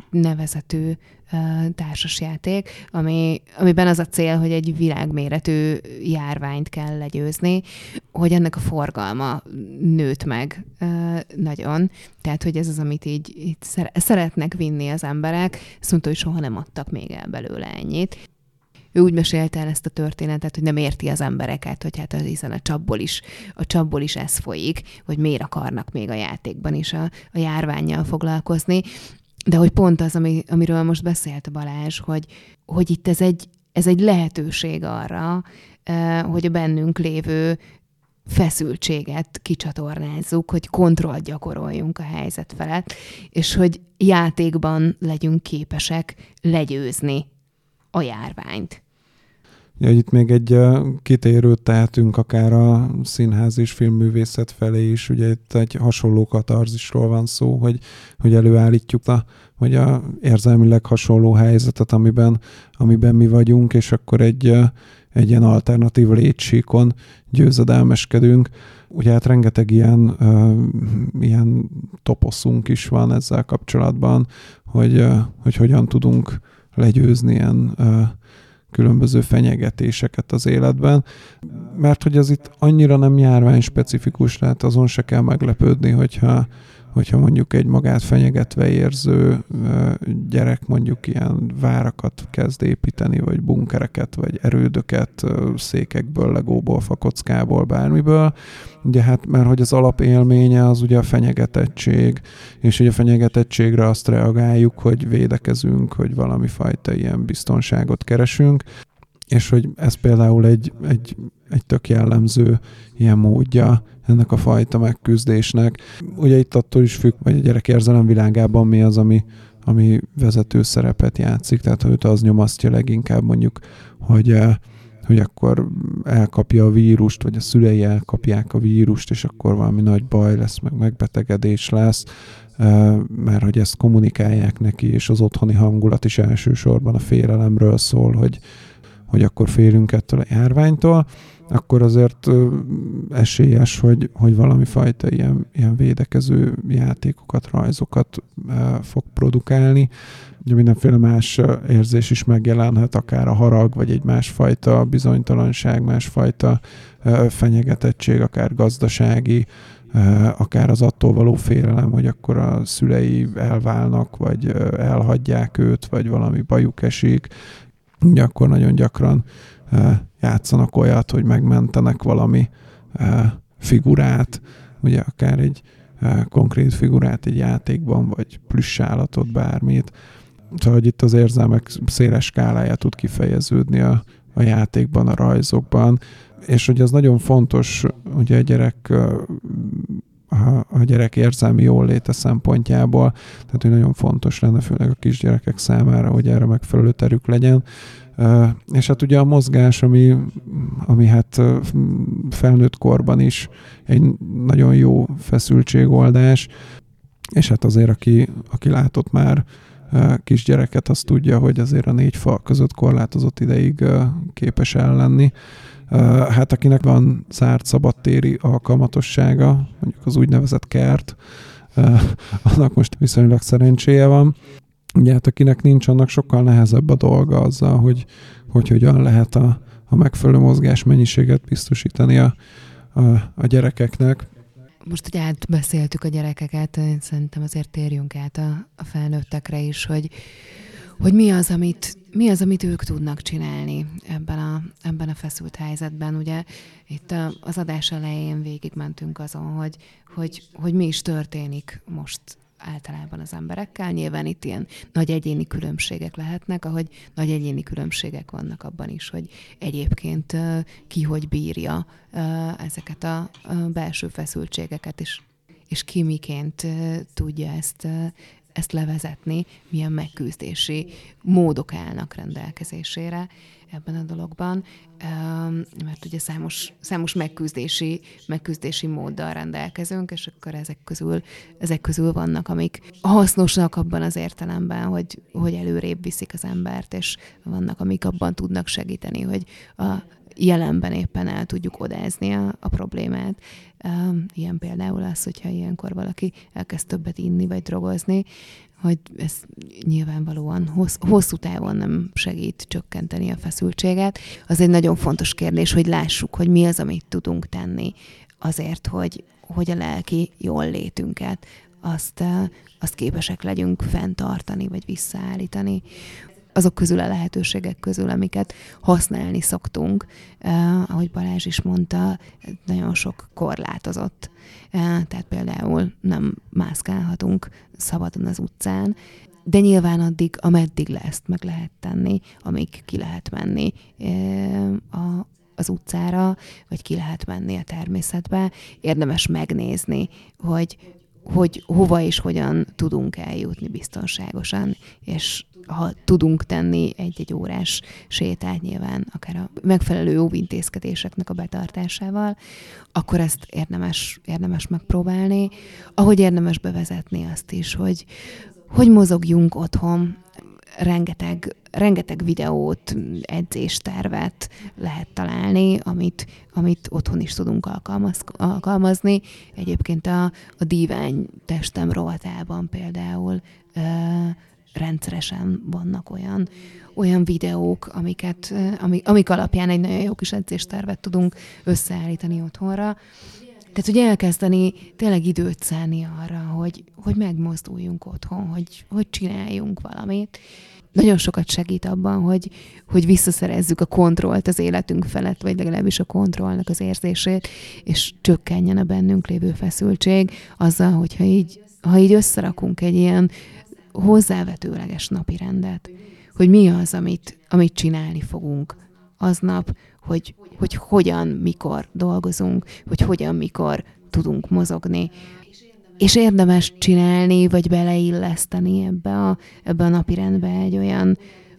nevezetű uh, társasjáték, ami, amiben az a cél, hogy egy világméretű járványt kell legyőzni, hogy ennek a forgalma nőtt meg uh, nagyon. Tehát, hogy ez az, amit így, így szeretnek vinni az emberek. Azt mondta, hogy soha nem adtak még el belőle ennyit ő úgy mesélte el ezt a történetet, hogy nem érti az embereket, hogy hát hiszen a csapból is, a csapból is ez folyik, hogy miért akarnak még a játékban is a, a járványjal foglalkozni. De hogy pont az, ami, amiről most beszélt Balázs, hogy, hogy itt ez egy, ez egy lehetőség arra, hogy a bennünk lévő feszültséget kicsatornázzuk, hogy kontrollt gyakoroljunk a helyzet felett, és hogy játékban legyünk képesek legyőzni a járványt. Ja, itt még egy kitérőt tehetünk akár a színház és filmművészet felé is. Ugye itt egy hasonló katarzisról van szó, hogy, hogy előállítjuk a, vagy a érzelmileg hasonló helyzetet, amiben, amiben mi vagyunk, és akkor egy, egy ilyen alternatív létsíkon győzedelmeskedünk. Ugye hát rengeteg ilyen, uh, ilyen toposzunk is van ezzel kapcsolatban, hogy, uh, hogy hogyan tudunk legyőzni ilyen uh, különböző fenyegetéseket az életben, mert hogy az itt annyira nem járvány specifikus, tehát azon se kell meglepődni, hogyha hogyha mondjuk egy magát fenyegetve érző gyerek mondjuk ilyen várakat kezd építeni, vagy bunkereket, vagy erődöket székekből, legóból, fakockából, bármiből. Ugye hát, mert hogy az alapélménye az ugye a fenyegetettség, és ugye a fenyegetettségre azt reagáljuk, hogy védekezünk, hogy valami fajta ilyen biztonságot keresünk, és hogy ez például egy, egy, egy tök jellemző ilyen módja ennek a fajta megküzdésnek. Ugye itt attól is függ, hogy a gyerek érzelem világában mi az, ami, ami vezető szerepet játszik, tehát őt az nyomasztja leginkább mondjuk, hogy, eh, hogy akkor elkapja a vírust, vagy a szülei elkapják a vírust, és akkor valami nagy baj lesz, meg megbetegedés lesz, eh, mert hogy ezt kommunikálják neki, és az otthoni hangulat is elsősorban a félelemről szól, hogy, hogy akkor félünk ettől a járványtól, akkor azért esélyes, hogy, hogy valami fajta ilyen, ilyen védekező játékokat, rajzokat fog produkálni. Ugye mindenféle más érzés is megjelenhet, akár a harag, vagy egy másfajta bizonytalanság, másfajta fenyegetettség, akár gazdasági, akár az attól való félelem, hogy akkor a szülei elválnak, vagy elhagyják őt, vagy valami bajuk esik, ugye akkor nagyon gyakran játszanak olyat, hogy megmentenek valami figurát, ugye akár egy konkrét figurát egy játékban, vagy plusz állatot, bármit. Szóval, hogy itt az érzelmek széles skálája tud kifejeződni a, a játékban, a rajzokban, és hogy az nagyon fontos, ugye a gyerek a, a gyerek érzelmi jóléte szempontjából, tehát hogy nagyon fontos lenne főleg a kisgyerekek számára, hogy erre megfelelő terük legyen, és hát ugye a mozgás, ami, ami hát felnőtt korban is egy nagyon jó feszültségoldás, és hát azért, aki, aki látott már kisgyereket, az tudja, hogy azért a négy fal között korlátozott ideig képes ellenni. Hát akinek van zárt szabadtéri alkalmatossága, mondjuk az úgynevezett kert, annak most viszonylag szerencséje van. Ugye hát akinek nincs, annak sokkal nehezebb a dolga azzal, hogy, hogy hogyan lehet a, a megfelelő mozgás mennyiséget biztosítani a, a, a gyerekeknek. Most, hogy átbeszéltük a gyerekeket, szerintem azért térjünk át a, a felnőttekre is, hogy, hogy mi az, amit, mi az, amit ők tudnak csinálni ebben a, ebben a feszült helyzetben. Ugye itt az adás elején végigmentünk azon, hogy, hogy, hogy mi is történik most általában az emberekkel. Nyilván itt ilyen nagy egyéni különbségek lehetnek, ahogy nagy egyéni különbségek vannak abban is, hogy egyébként ki hogy bírja ezeket a belső feszültségeket, is, és ki miként tudja ezt, ezt levezetni, milyen megküzdési módok állnak rendelkezésére ebben a dologban, mert ugye számos, számos megküzdési, megküzdési móddal rendelkezünk, és akkor ezek közül, ezek közül vannak, amik hasznosak abban az értelemben, hogy, hogy előrébb viszik az embert, és vannak, amik abban tudnak segíteni, hogy a jelenben éppen el tudjuk odázni a, a problémát. Ilyen például az, hogyha ilyenkor valaki elkezd többet inni vagy drogozni, hogy ez nyilvánvalóan hossz, hosszú távon nem segít csökkenteni a feszültséget. Az egy nagyon fontos kérdés, hogy lássuk, hogy mi az, amit tudunk tenni azért, hogy, hogy a lelki jól létünket azt, azt képesek legyünk fenntartani, vagy visszaállítani azok közül a lehetőségek közül, amiket használni szoktunk, eh, ahogy Balázs is mondta, nagyon sok korlátozott. Eh, tehát például nem mászkálhatunk szabadon az utcán, de nyilván addig, ameddig le meg lehet tenni, amíg ki lehet menni eh, a, az utcára, vagy ki lehet menni a természetbe, érdemes megnézni, hogy hogy hova és hogyan tudunk eljutni biztonságosan, és ha tudunk tenni egy-egy órás sétát nyilván, akár a megfelelő óvintézkedéseknek a betartásával, akkor ezt érdemes, érdemes megpróbálni. Ahogy érdemes bevezetni azt is, hogy, hogy mozogjunk otthon, rengeteg, rengeteg videót, edzéstervet lehet találni, amit, amit otthon is tudunk alkalmaz, alkalmazni. Egyébként a, a dívány testem rovatában például ö, rendszeresen vannak olyan, olyan videók, amiket, amik, amik alapján egy nagyon jó kis edzéstervet tudunk összeállítani otthonra. Tehát, hogy elkezdeni tényleg időt szállni arra, hogy, hogy megmozduljunk otthon, hogy, hogy csináljunk valamit. Nagyon sokat segít abban, hogy, hogy visszaszerezzük a kontrollt az életünk felett, vagy legalábbis a kontrollnak az érzését, és csökkenjen a bennünk lévő feszültség azzal, hogyha így, ha így összerakunk egy ilyen hozzávetőleges napi rendet, hogy mi az, amit, amit csinálni fogunk aznap, hogy, hogy hogyan, mikor dolgozunk, hogy hogyan, mikor tudunk mozogni. És érdemes csinálni, vagy beleilleszteni ebbe a, ebbe a napirendbe egy olyan,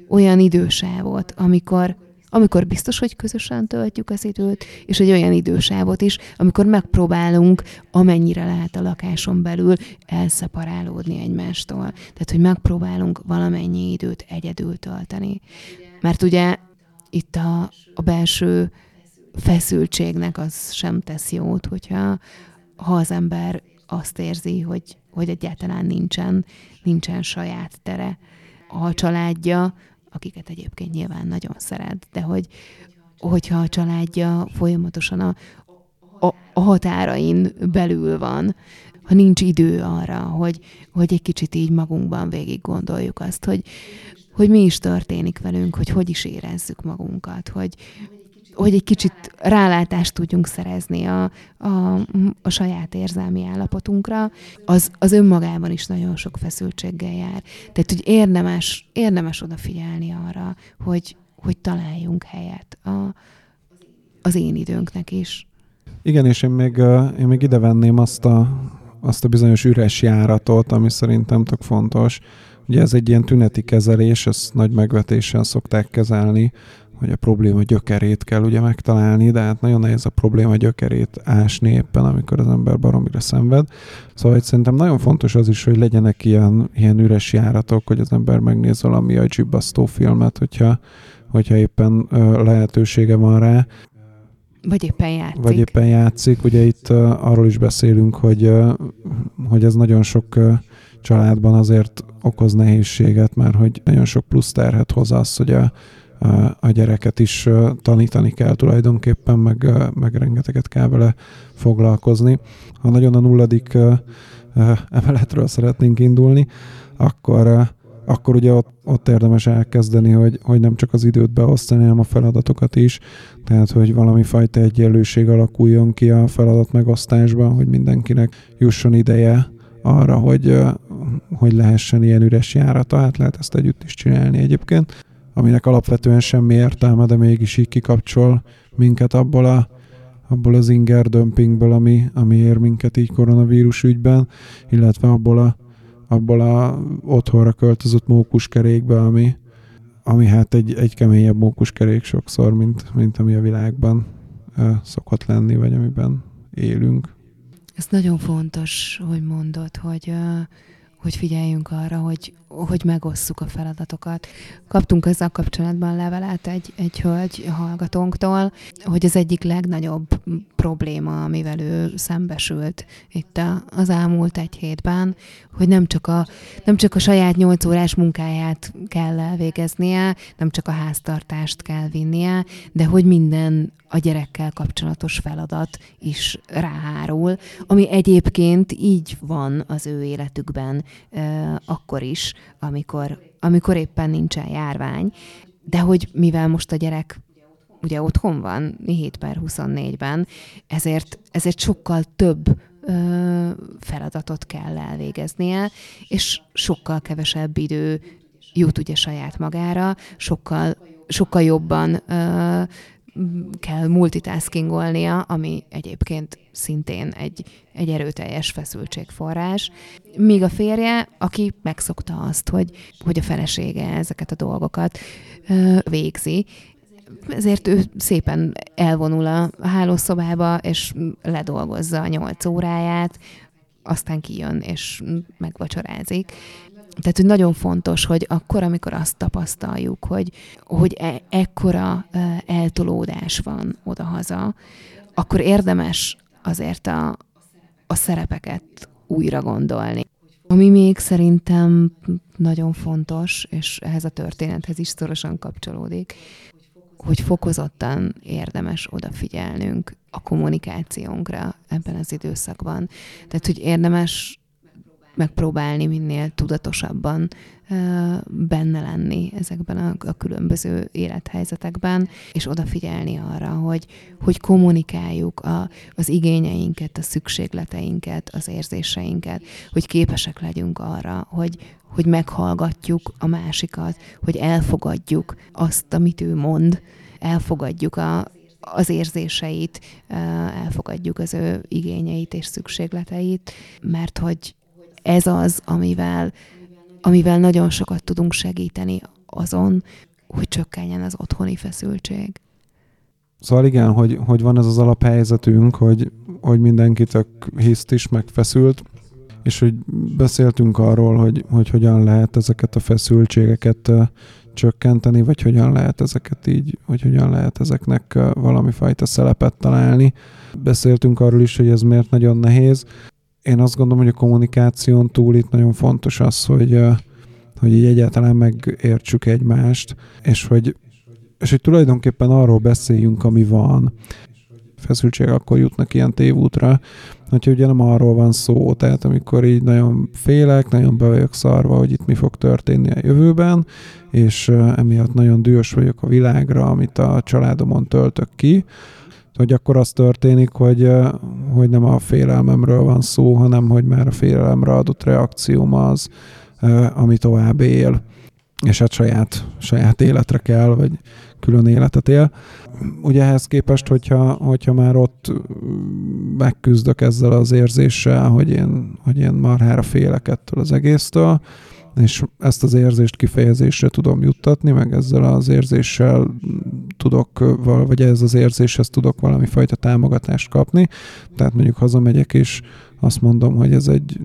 olyan idősávot, amikor amikor biztos, hogy közösen töltjük az időt, és egy olyan idősávot is, amikor megpróbálunk, amennyire lehet a lakáson belül elszeparálódni egymástól. Tehát, hogy megpróbálunk valamennyi időt egyedül tölteni. Mert ugye itt a, a belső feszültségnek az sem tesz jót, hogyha ha az ember azt érzi, hogy, hogy egyáltalán nincsen, nincsen saját tere. A családja, akiket egyébként nyilván nagyon szeret, de hogy, hogyha a családja folyamatosan a, a, a határain belül van, ha nincs idő arra, hogy, hogy egy kicsit így magunkban végig gondoljuk azt, hogy, hogy mi is történik velünk, hogy hogy is érezzük magunkat, hogy, hogy egy kicsit rálátást tudjunk szerezni a, a, a saját érzelmi állapotunkra, az, az önmagában is nagyon sok feszültséggel jár. Tehát, hogy érdemes, érdemes odafigyelni arra, hogy, hogy találjunk helyet a, az én időnknek is. Igen, és én még, én még ide venném azt a, azt a bizonyos üres járatot, ami szerintem tök fontos. Ugye ez egy ilyen tüneti kezelés, ezt nagy megvetéssel szokták kezelni, hogy a probléma gyökerét kell ugye megtalálni, de hát nagyon nehéz a probléma gyökerét ásni éppen, amikor az ember baromira szenved. Szóval szerintem nagyon fontos az is, hogy legyenek ilyen, ilyen üres járatok, hogy az ember megnéz valami agyibbasztó filmet, hogyha, hogyha éppen ö, lehetősége van rá. Vagy éppen játszik. Vagy éppen játszik. Ugye itt uh, arról is beszélünk, hogy, uh, hogy ez nagyon sok uh, családban azért okoz nehézséget, mert hogy nagyon sok plusz terhet hoz az, hogy a, a gyereket is tanítani kell tulajdonképpen, meg, meg rengeteget kell vele foglalkozni. Ha nagyon a nulladik emeletről szeretnénk indulni, akkor, akkor ugye ott, ott érdemes elkezdeni, hogy, hogy nem csak az időt beosztani, hanem a feladatokat is, tehát hogy valami fajta egyenlőség alakuljon ki a feladat megosztásban, hogy mindenkinek jusson ideje arra, hogy, hogy lehessen ilyen üres járata, hát lehet ezt együtt is csinálni egyébként aminek alapvetően semmi értelme, de mégis így kikapcsol minket abból, a, abból az inger dömpingből, ami, ami ér minket így koronavírus ügyben, illetve abból a, abból a otthonra költözött mókuskerékbe, ami, ami hát egy, egy keményebb mókuskerék sokszor, mint, mint ami a világban uh, szokott lenni, vagy amiben élünk. Ez nagyon fontos, hogy mondod, hogy uh, hogy figyeljünk arra, hogy, hogy megosszuk a feladatokat. Kaptunk ezzel kapcsolatban levelet egy, egy hölgy hallgatónktól, hogy az egyik legnagyobb probléma, amivel ő szembesült itt az elmúlt egy hétben, hogy nem csak a, nem csak a saját nyolc órás munkáját kell elvégeznie, nem csak a háztartást kell vinnie, de hogy minden a gyerekkel kapcsolatos feladat is ráhárul, ami egyébként így van az ő életükben akkor is, amikor, amikor éppen nincsen járvány, de hogy mivel most a gyerek ugye otthon van 7 per 24-ben, ezért, ezért sokkal több ö, feladatot kell elvégeznie, és sokkal kevesebb idő jut ugye saját magára, sokkal, sokkal jobban ö, kell multitaskingolnia, ami egyébként szintén egy, egy erőteljes feszültségforrás. Míg a férje, aki megszokta azt, hogy, hogy a felesége ezeket a dolgokat végzi, ezért ő szépen elvonul a hálószobába, és ledolgozza a nyolc óráját, aztán kijön, és megvacsorázik. Tehát, hogy nagyon fontos, hogy akkor, amikor azt tapasztaljuk, hogy, hogy e- ekkora eltolódás van odahaza, akkor érdemes azért a, a szerepeket újra gondolni. Ami még szerintem nagyon fontos, és ehhez a történethez is szorosan kapcsolódik, hogy fokozottan érdemes odafigyelnünk a kommunikációnkra ebben az időszakban. Tehát, hogy érdemes megpróbálni minél tudatosabban benne lenni ezekben a, a különböző élethelyzetekben, és odafigyelni arra, hogy, hogy kommunikáljuk a, az igényeinket, a szükségleteinket, az érzéseinket, hogy képesek legyünk arra, hogy, hogy meghallgatjuk a másikat, hogy elfogadjuk azt, amit ő mond, elfogadjuk a, az érzéseit, elfogadjuk az ő igényeit és szükségleteit, mert hogy ez az, amivel, amivel nagyon sokat tudunk segíteni azon, hogy csökkenjen az otthoni feszültség. Szóval igen, hogy, hogy van ez az alaphelyzetünk, hogy, hogy mindenki tök hiszt is, megfeszült, és hogy beszéltünk arról, hogy, hogy hogyan lehet ezeket a feszültségeket csökkenteni, vagy hogyan lehet ezeket így, vagy hogyan lehet ezeknek valami fajta szelepet találni. Beszéltünk arról is, hogy ez miért nagyon nehéz én azt gondolom, hogy a kommunikáción túl itt nagyon fontos az, hogy, hogy így egyáltalán megértsük egymást, és hogy, és hogy tulajdonképpen arról beszéljünk, ami van. Feszültség akkor jutnak ilyen tévútra, hogyha ugye nem arról van szó, tehát amikor így nagyon félek, nagyon be vagyok szarva, hogy itt mi fog történni a jövőben, és emiatt nagyon dühös vagyok a világra, amit a családomon töltök ki, hogy akkor az történik, hogy, hogy nem a félelmemről van szó, hanem hogy már a félelemre adott reakcióm az, ami tovább él, és hát saját, saját életre kell, vagy külön életet él. Ugye ehhez képest, hogyha, hogyha már ott megküzdök ezzel az érzéssel, hogy én, hogy én marhára félek ettől az egésztől, és ezt az érzést kifejezésre tudom juttatni, meg ezzel az érzéssel tudok, vagy ez az érzéshez tudok valami fajta támogatást kapni. Tehát mondjuk hazamegyek, és azt mondom, hogy ez egy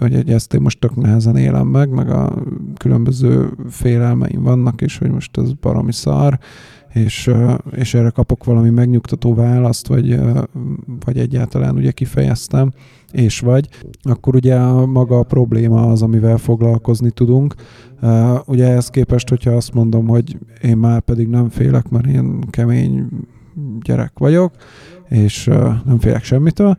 hogy egy ezt én most tök nehezen élem meg, meg a különböző félelmeim vannak, és hogy most ez baromi szar, és, és erre kapok valami megnyugtató választ, vagy, vagy egyáltalán ugye kifejeztem, és vagy, akkor ugye maga a probléma az, amivel foglalkozni tudunk. Ugye ehhez képest, hogyha azt mondom, hogy én már pedig nem félek, mert én kemény gyerek vagyok, és nem félek semmitől,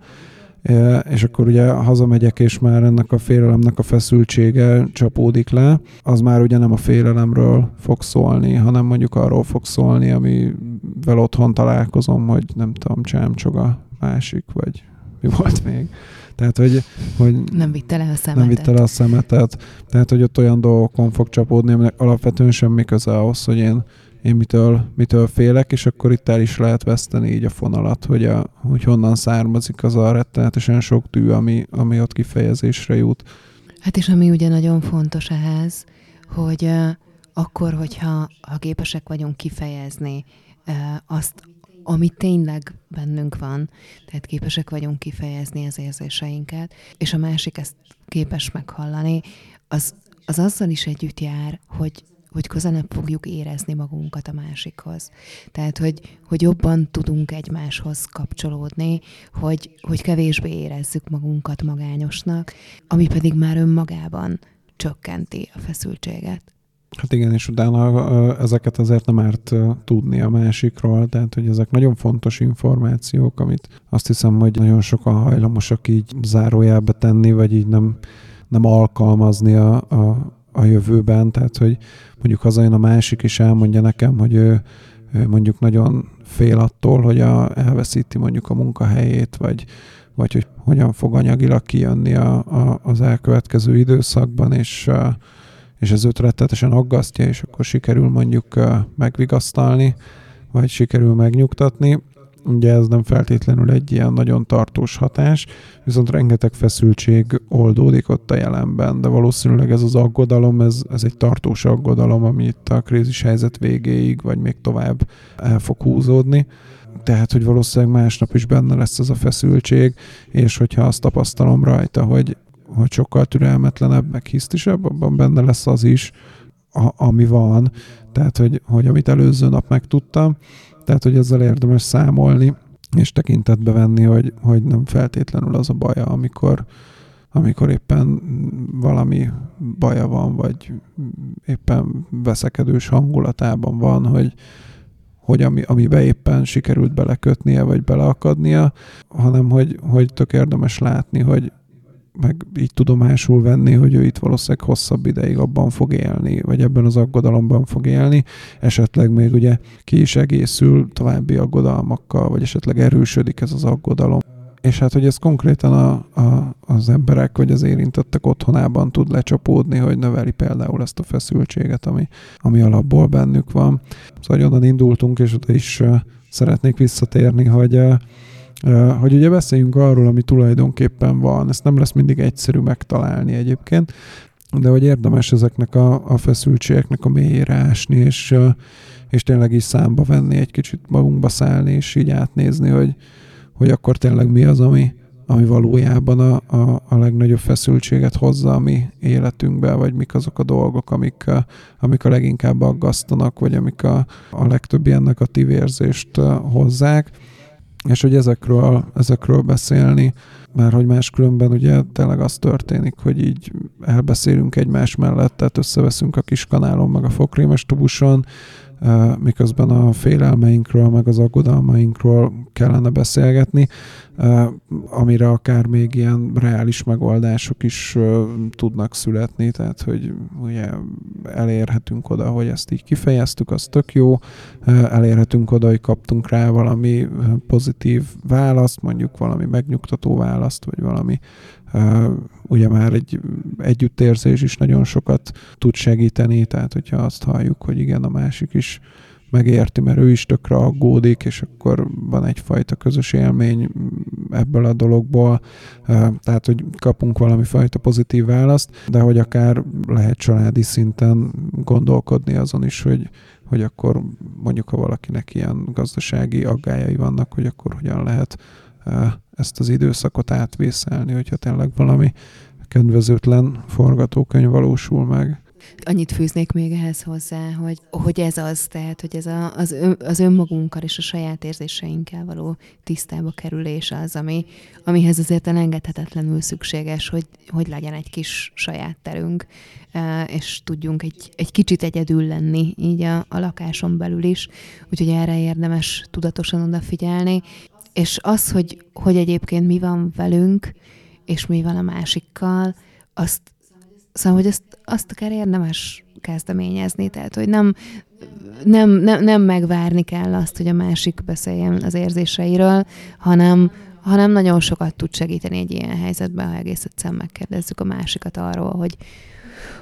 és akkor ugye hazamegyek, és már ennek a félelemnek a feszültsége csapódik le, az már ugye nem a félelemről fog szólni, hanem mondjuk arról fog szólni, amivel otthon találkozom, hogy nem tudom, csámcsog a másik, vagy mi volt még. Tehát, hogy, hogy nem vitte le a szemetet. Nem vitte le a szemetet. Tehát, hogy ott olyan dolgokon fog csapódni, aminek alapvetően semmi köze ahhoz, hogy én én mitől, mitől félek, és akkor itt el is lehet veszteni így a fonalat, hogy, a, hogy honnan származik az a rettenetesen sok tű, ami, ami ott kifejezésre jut. Hát és ami ugye nagyon fontos ehhez, hogy akkor, hogyha ha képesek vagyunk kifejezni azt, ami tényleg bennünk van, tehát képesek vagyunk kifejezni az érzéseinket, és a másik ezt képes meghallani, az, az azzal is együtt jár, hogy hogy közelebb fogjuk érezni magunkat a másikhoz. Tehát, hogy, hogy jobban tudunk egymáshoz kapcsolódni, hogy, hogy kevésbé érezzük magunkat magányosnak, ami pedig már önmagában csökkenti a feszültséget. Hát igen, és utána ezeket azért nem árt tudni a másikról, tehát hogy ezek nagyon fontos információk, amit azt hiszem, hogy nagyon sokan hajlamosak így zárójelbe tenni, vagy így nem, nem alkalmazni a, a, a jövőben, tehát hogy mondjuk hazajön a másik, és elmondja nekem, hogy ő, ő mondjuk nagyon fél attól, hogy a, elveszíti mondjuk a munkahelyét, vagy, vagy hogy hogyan fog anyagilag kijönni a, a, az elkövetkező időszakban, és, és ez őt rettetesen aggasztja, és akkor sikerül mondjuk megvigasztalni, vagy sikerül megnyugtatni. Ugye ez nem feltétlenül egy ilyen nagyon tartós hatás, viszont rengeteg feszültség oldódik ott a jelenben, de valószínűleg ez az aggodalom, ez, ez egy tartós aggodalom, ami itt a krízis helyzet végéig, vagy még tovább el fog húzódni. Tehát, hogy valószínűleg másnap is benne lesz ez a feszültség, és hogyha azt tapasztalom rajta, hogy, hogy sokkal türelmetlenebb, meg hisztisebb, abban benne lesz az is, a, ami van, tehát, hogy, hogy amit előző nap megtudtam, tehát, hogy ezzel érdemes számolni, és tekintetbe venni, hogy, hogy nem feltétlenül az a baja, amikor, amikor éppen valami baja van, vagy éppen veszekedős hangulatában van, hogy, hogy ami, amibe éppen sikerült belekötnie, vagy beleakadnia, hanem hogy, hogy tök érdemes látni, hogy meg így tudomásul venni, hogy ő itt valószínűleg hosszabb ideig abban fog élni, vagy ebben az aggodalomban fog élni, esetleg még ugye ki is egészül további aggodalmakkal, vagy esetleg erősödik ez az aggodalom és hát, hogy ez konkrétan a, a, az emberek vagy az érintettek otthonában tud lecsapódni, hogy növeli például ezt a feszültséget, ami, ami alapból bennük van. Szóval onnan indultunk, és oda is szeretnék visszatérni, hogy hogy ugye beszéljünk arról, ami tulajdonképpen van. Ezt nem lesz mindig egyszerű megtalálni egyébként, de hogy érdemes ezeknek a, a feszültségeknek a mélyére ásni, és, és tényleg is számba venni, egy kicsit magunkba szállni, és így átnézni, hogy, hogy akkor tényleg mi az, ami, ami valójában a, a, a legnagyobb feszültséget hozza a mi életünkbe, vagy mik azok a dolgok, amik, a, amik a leginkább aggasztanak, vagy amik a, a legtöbb ilyen negatív érzést hozzák, és hogy ezekről, ezekről beszélni, mert hogy máskülönben ugye tényleg az történik, hogy így elbeszélünk egymás mellett, tehát összeveszünk a kis kanálon, meg a fokrémes tubuson, miközben a félelmeinkről, meg az aggodalmainkról kellene beszélgetni, amire akár még ilyen reális megoldások is tudnak születni, tehát hogy ugye elérhetünk oda, hogy ezt így kifejeztük, az tök jó, elérhetünk oda, hogy kaptunk rá valami pozitív választ, mondjuk valami megnyugtató választ, vagy valami ugye már egy együttérzés is nagyon sokat tud segíteni, tehát hogyha azt halljuk, hogy igen, a másik is megérti, mert ő is tökre aggódik, és akkor van egyfajta közös élmény ebből a dologból, tehát, hogy kapunk valami fajta pozitív választ, de hogy akár lehet családi szinten gondolkodni azon is, hogy, hogy akkor mondjuk, ha valakinek ilyen gazdasági aggájai vannak, hogy akkor hogyan lehet ezt az időszakot átvészelni, hogyha tényleg valami kedvezőtlen forgatókönyv valósul meg. Annyit fűznék még ehhez hozzá, hogy, hogy ez az, tehát, hogy ez a, az, ön, az önmagunkkal és a saját érzéseinkkel való tisztába kerülés az, ami, amihez azért elengedhetetlenül szükséges, hogy, hogy legyen egy kis saját terünk, és tudjunk egy, egy kicsit egyedül lenni így a, a lakáson belül is, úgyhogy erre érdemes tudatosan odafigyelni, és az, hogy, hogy egyébként mi van velünk, és mi van a másikkal, azt, szóval, hogy azt, azt akár érdemes kezdeményezni, tehát, hogy nem, nem, nem, nem megvárni kell azt, hogy a másik beszéljen az érzéseiről, hanem, hanem nagyon sokat tud segíteni egy ilyen helyzetben, ha egész egyszerűen megkérdezzük a másikat arról, hogy,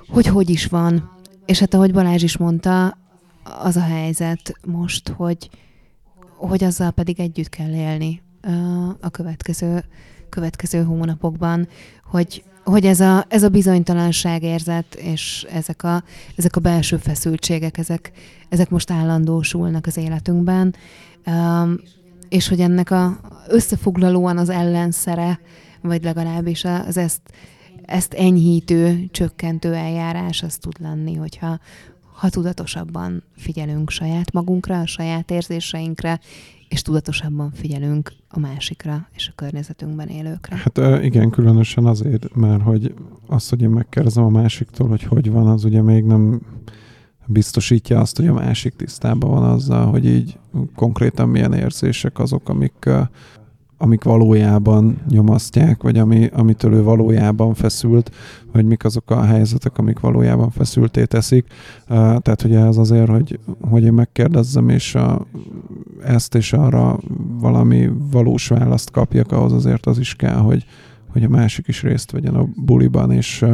hogy hogy is van. És hát ahogy Balázs is mondta, az a helyzet most, hogy, hogy azzal pedig együtt kell élni a következő, következő hónapokban, hogy, hogy ez a, ez a bizonytalanság érzet, és ezek a, ezek a belső feszültségek, ezek, ezek most állandósulnak az életünkben, és hogy ennek a összefoglalóan az ellenszere, vagy legalábbis az ezt, ezt enyhítő, csökkentő eljárás az tud lenni, hogyha, ha tudatosabban figyelünk saját magunkra, a saját érzéseinkre, és tudatosabban figyelünk a másikra és a környezetünkben élőkre. Hát igen, különösen azért, mert hogy azt, hogy én megkérdezem a másiktól, hogy hogy van, az ugye még nem biztosítja azt, hogy a másik tisztában van azzal, hogy így konkrétan milyen érzések azok, amik amik valójában nyomasztják, vagy ami, amitől ő valójában feszült, vagy mik azok a helyzetek, amik valójában feszülté teszik. Tehát ugye ez azért, hogy, hogy én megkérdezzem, és a, ezt és arra valami valós választ kapjak, ahhoz azért az is kell, hogy, hogy a másik is részt vegyen a buliban, és,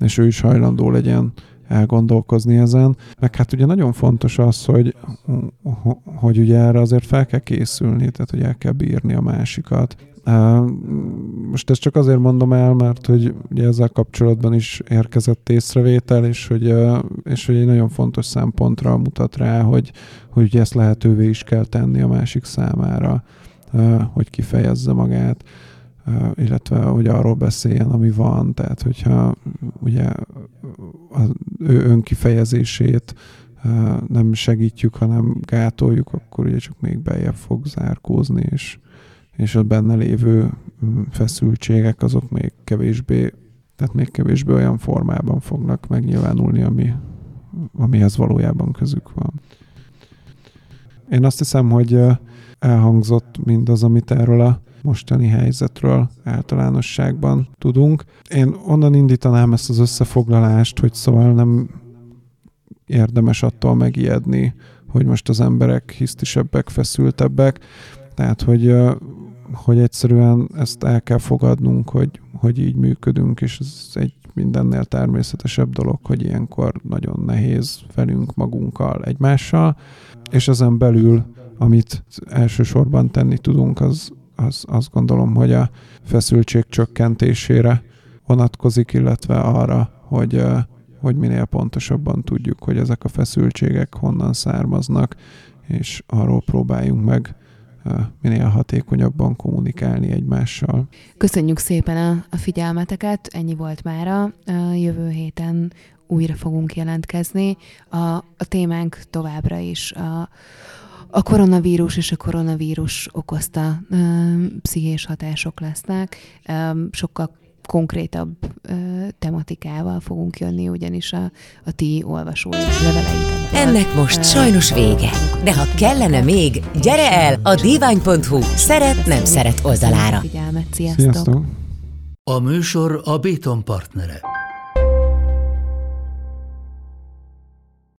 és ő is hajlandó legyen elgondolkozni ezen. Meg hát ugye nagyon fontos az, hogy, hogy ugye erre azért fel kell készülni, tehát hogy el kell bírni a másikat. Most ezt csak azért mondom el, mert hogy ugye ezzel kapcsolatban is érkezett észrevétel, és hogy, és hogy egy nagyon fontos szempontra mutat rá, hogy, hogy ezt lehetővé is kell tenni a másik számára, hogy kifejezze magát illetve hogy arról beszéljen, ami van. Tehát, hogyha ugye az ő önkifejezését nem segítjük, hanem gátoljuk, akkor ugye csak még beljebb fog zárkózni, és, és a benne lévő mm, feszültségek azok még kevésbé, tehát még kevésbé olyan formában fognak megnyilvánulni, ami, amihez valójában közük van. Én azt hiszem, hogy elhangzott mindaz, amit erről a mostani helyzetről általánosságban tudunk. Én onnan indítanám ezt az összefoglalást, hogy szóval nem érdemes attól megijedni, hogy most az emberek hisztisebbek, feszültebbek, tehát hogy, hogy egyszerűen ezt el kell fogadnunk, hogy, hogy így működünk, és ez egy mindennél természetesebb dolog, hogy ilyenkor nagyon nehéz velünk magunkkal, egymással, és ezen belül, amit elsősorban tenni tudunk, az az azt gondolom, hogy a feszültség csökkentésére vonatkozik, illetve arra, hogy, hogy minél pontosabban tudjuk, hogy ezek a feszültségek honnan származnak, és arról próbáljunk meg minél hatékonyabban kommunikálni egymással. Köszönjük szépen a, a figyelmeteket, ennyi volt mára. Jövő héten újra fogunk jelentkezni. A, a témánk továbbra is a, a koronavírus és a koronavírus okozta ö, pszichés hatások lesznek. Ö, sokkal konkrétabb ö, tematikával fogunk jönni, ugyanis a, a ti olvasói leveleitek. Ennek most sajnos vége, de ha kellene még, gyere el a divány.hu szeret-nem szeret oldalára. Figyelmet, sziasztok! sziasztok. A műsor a Béton partnere.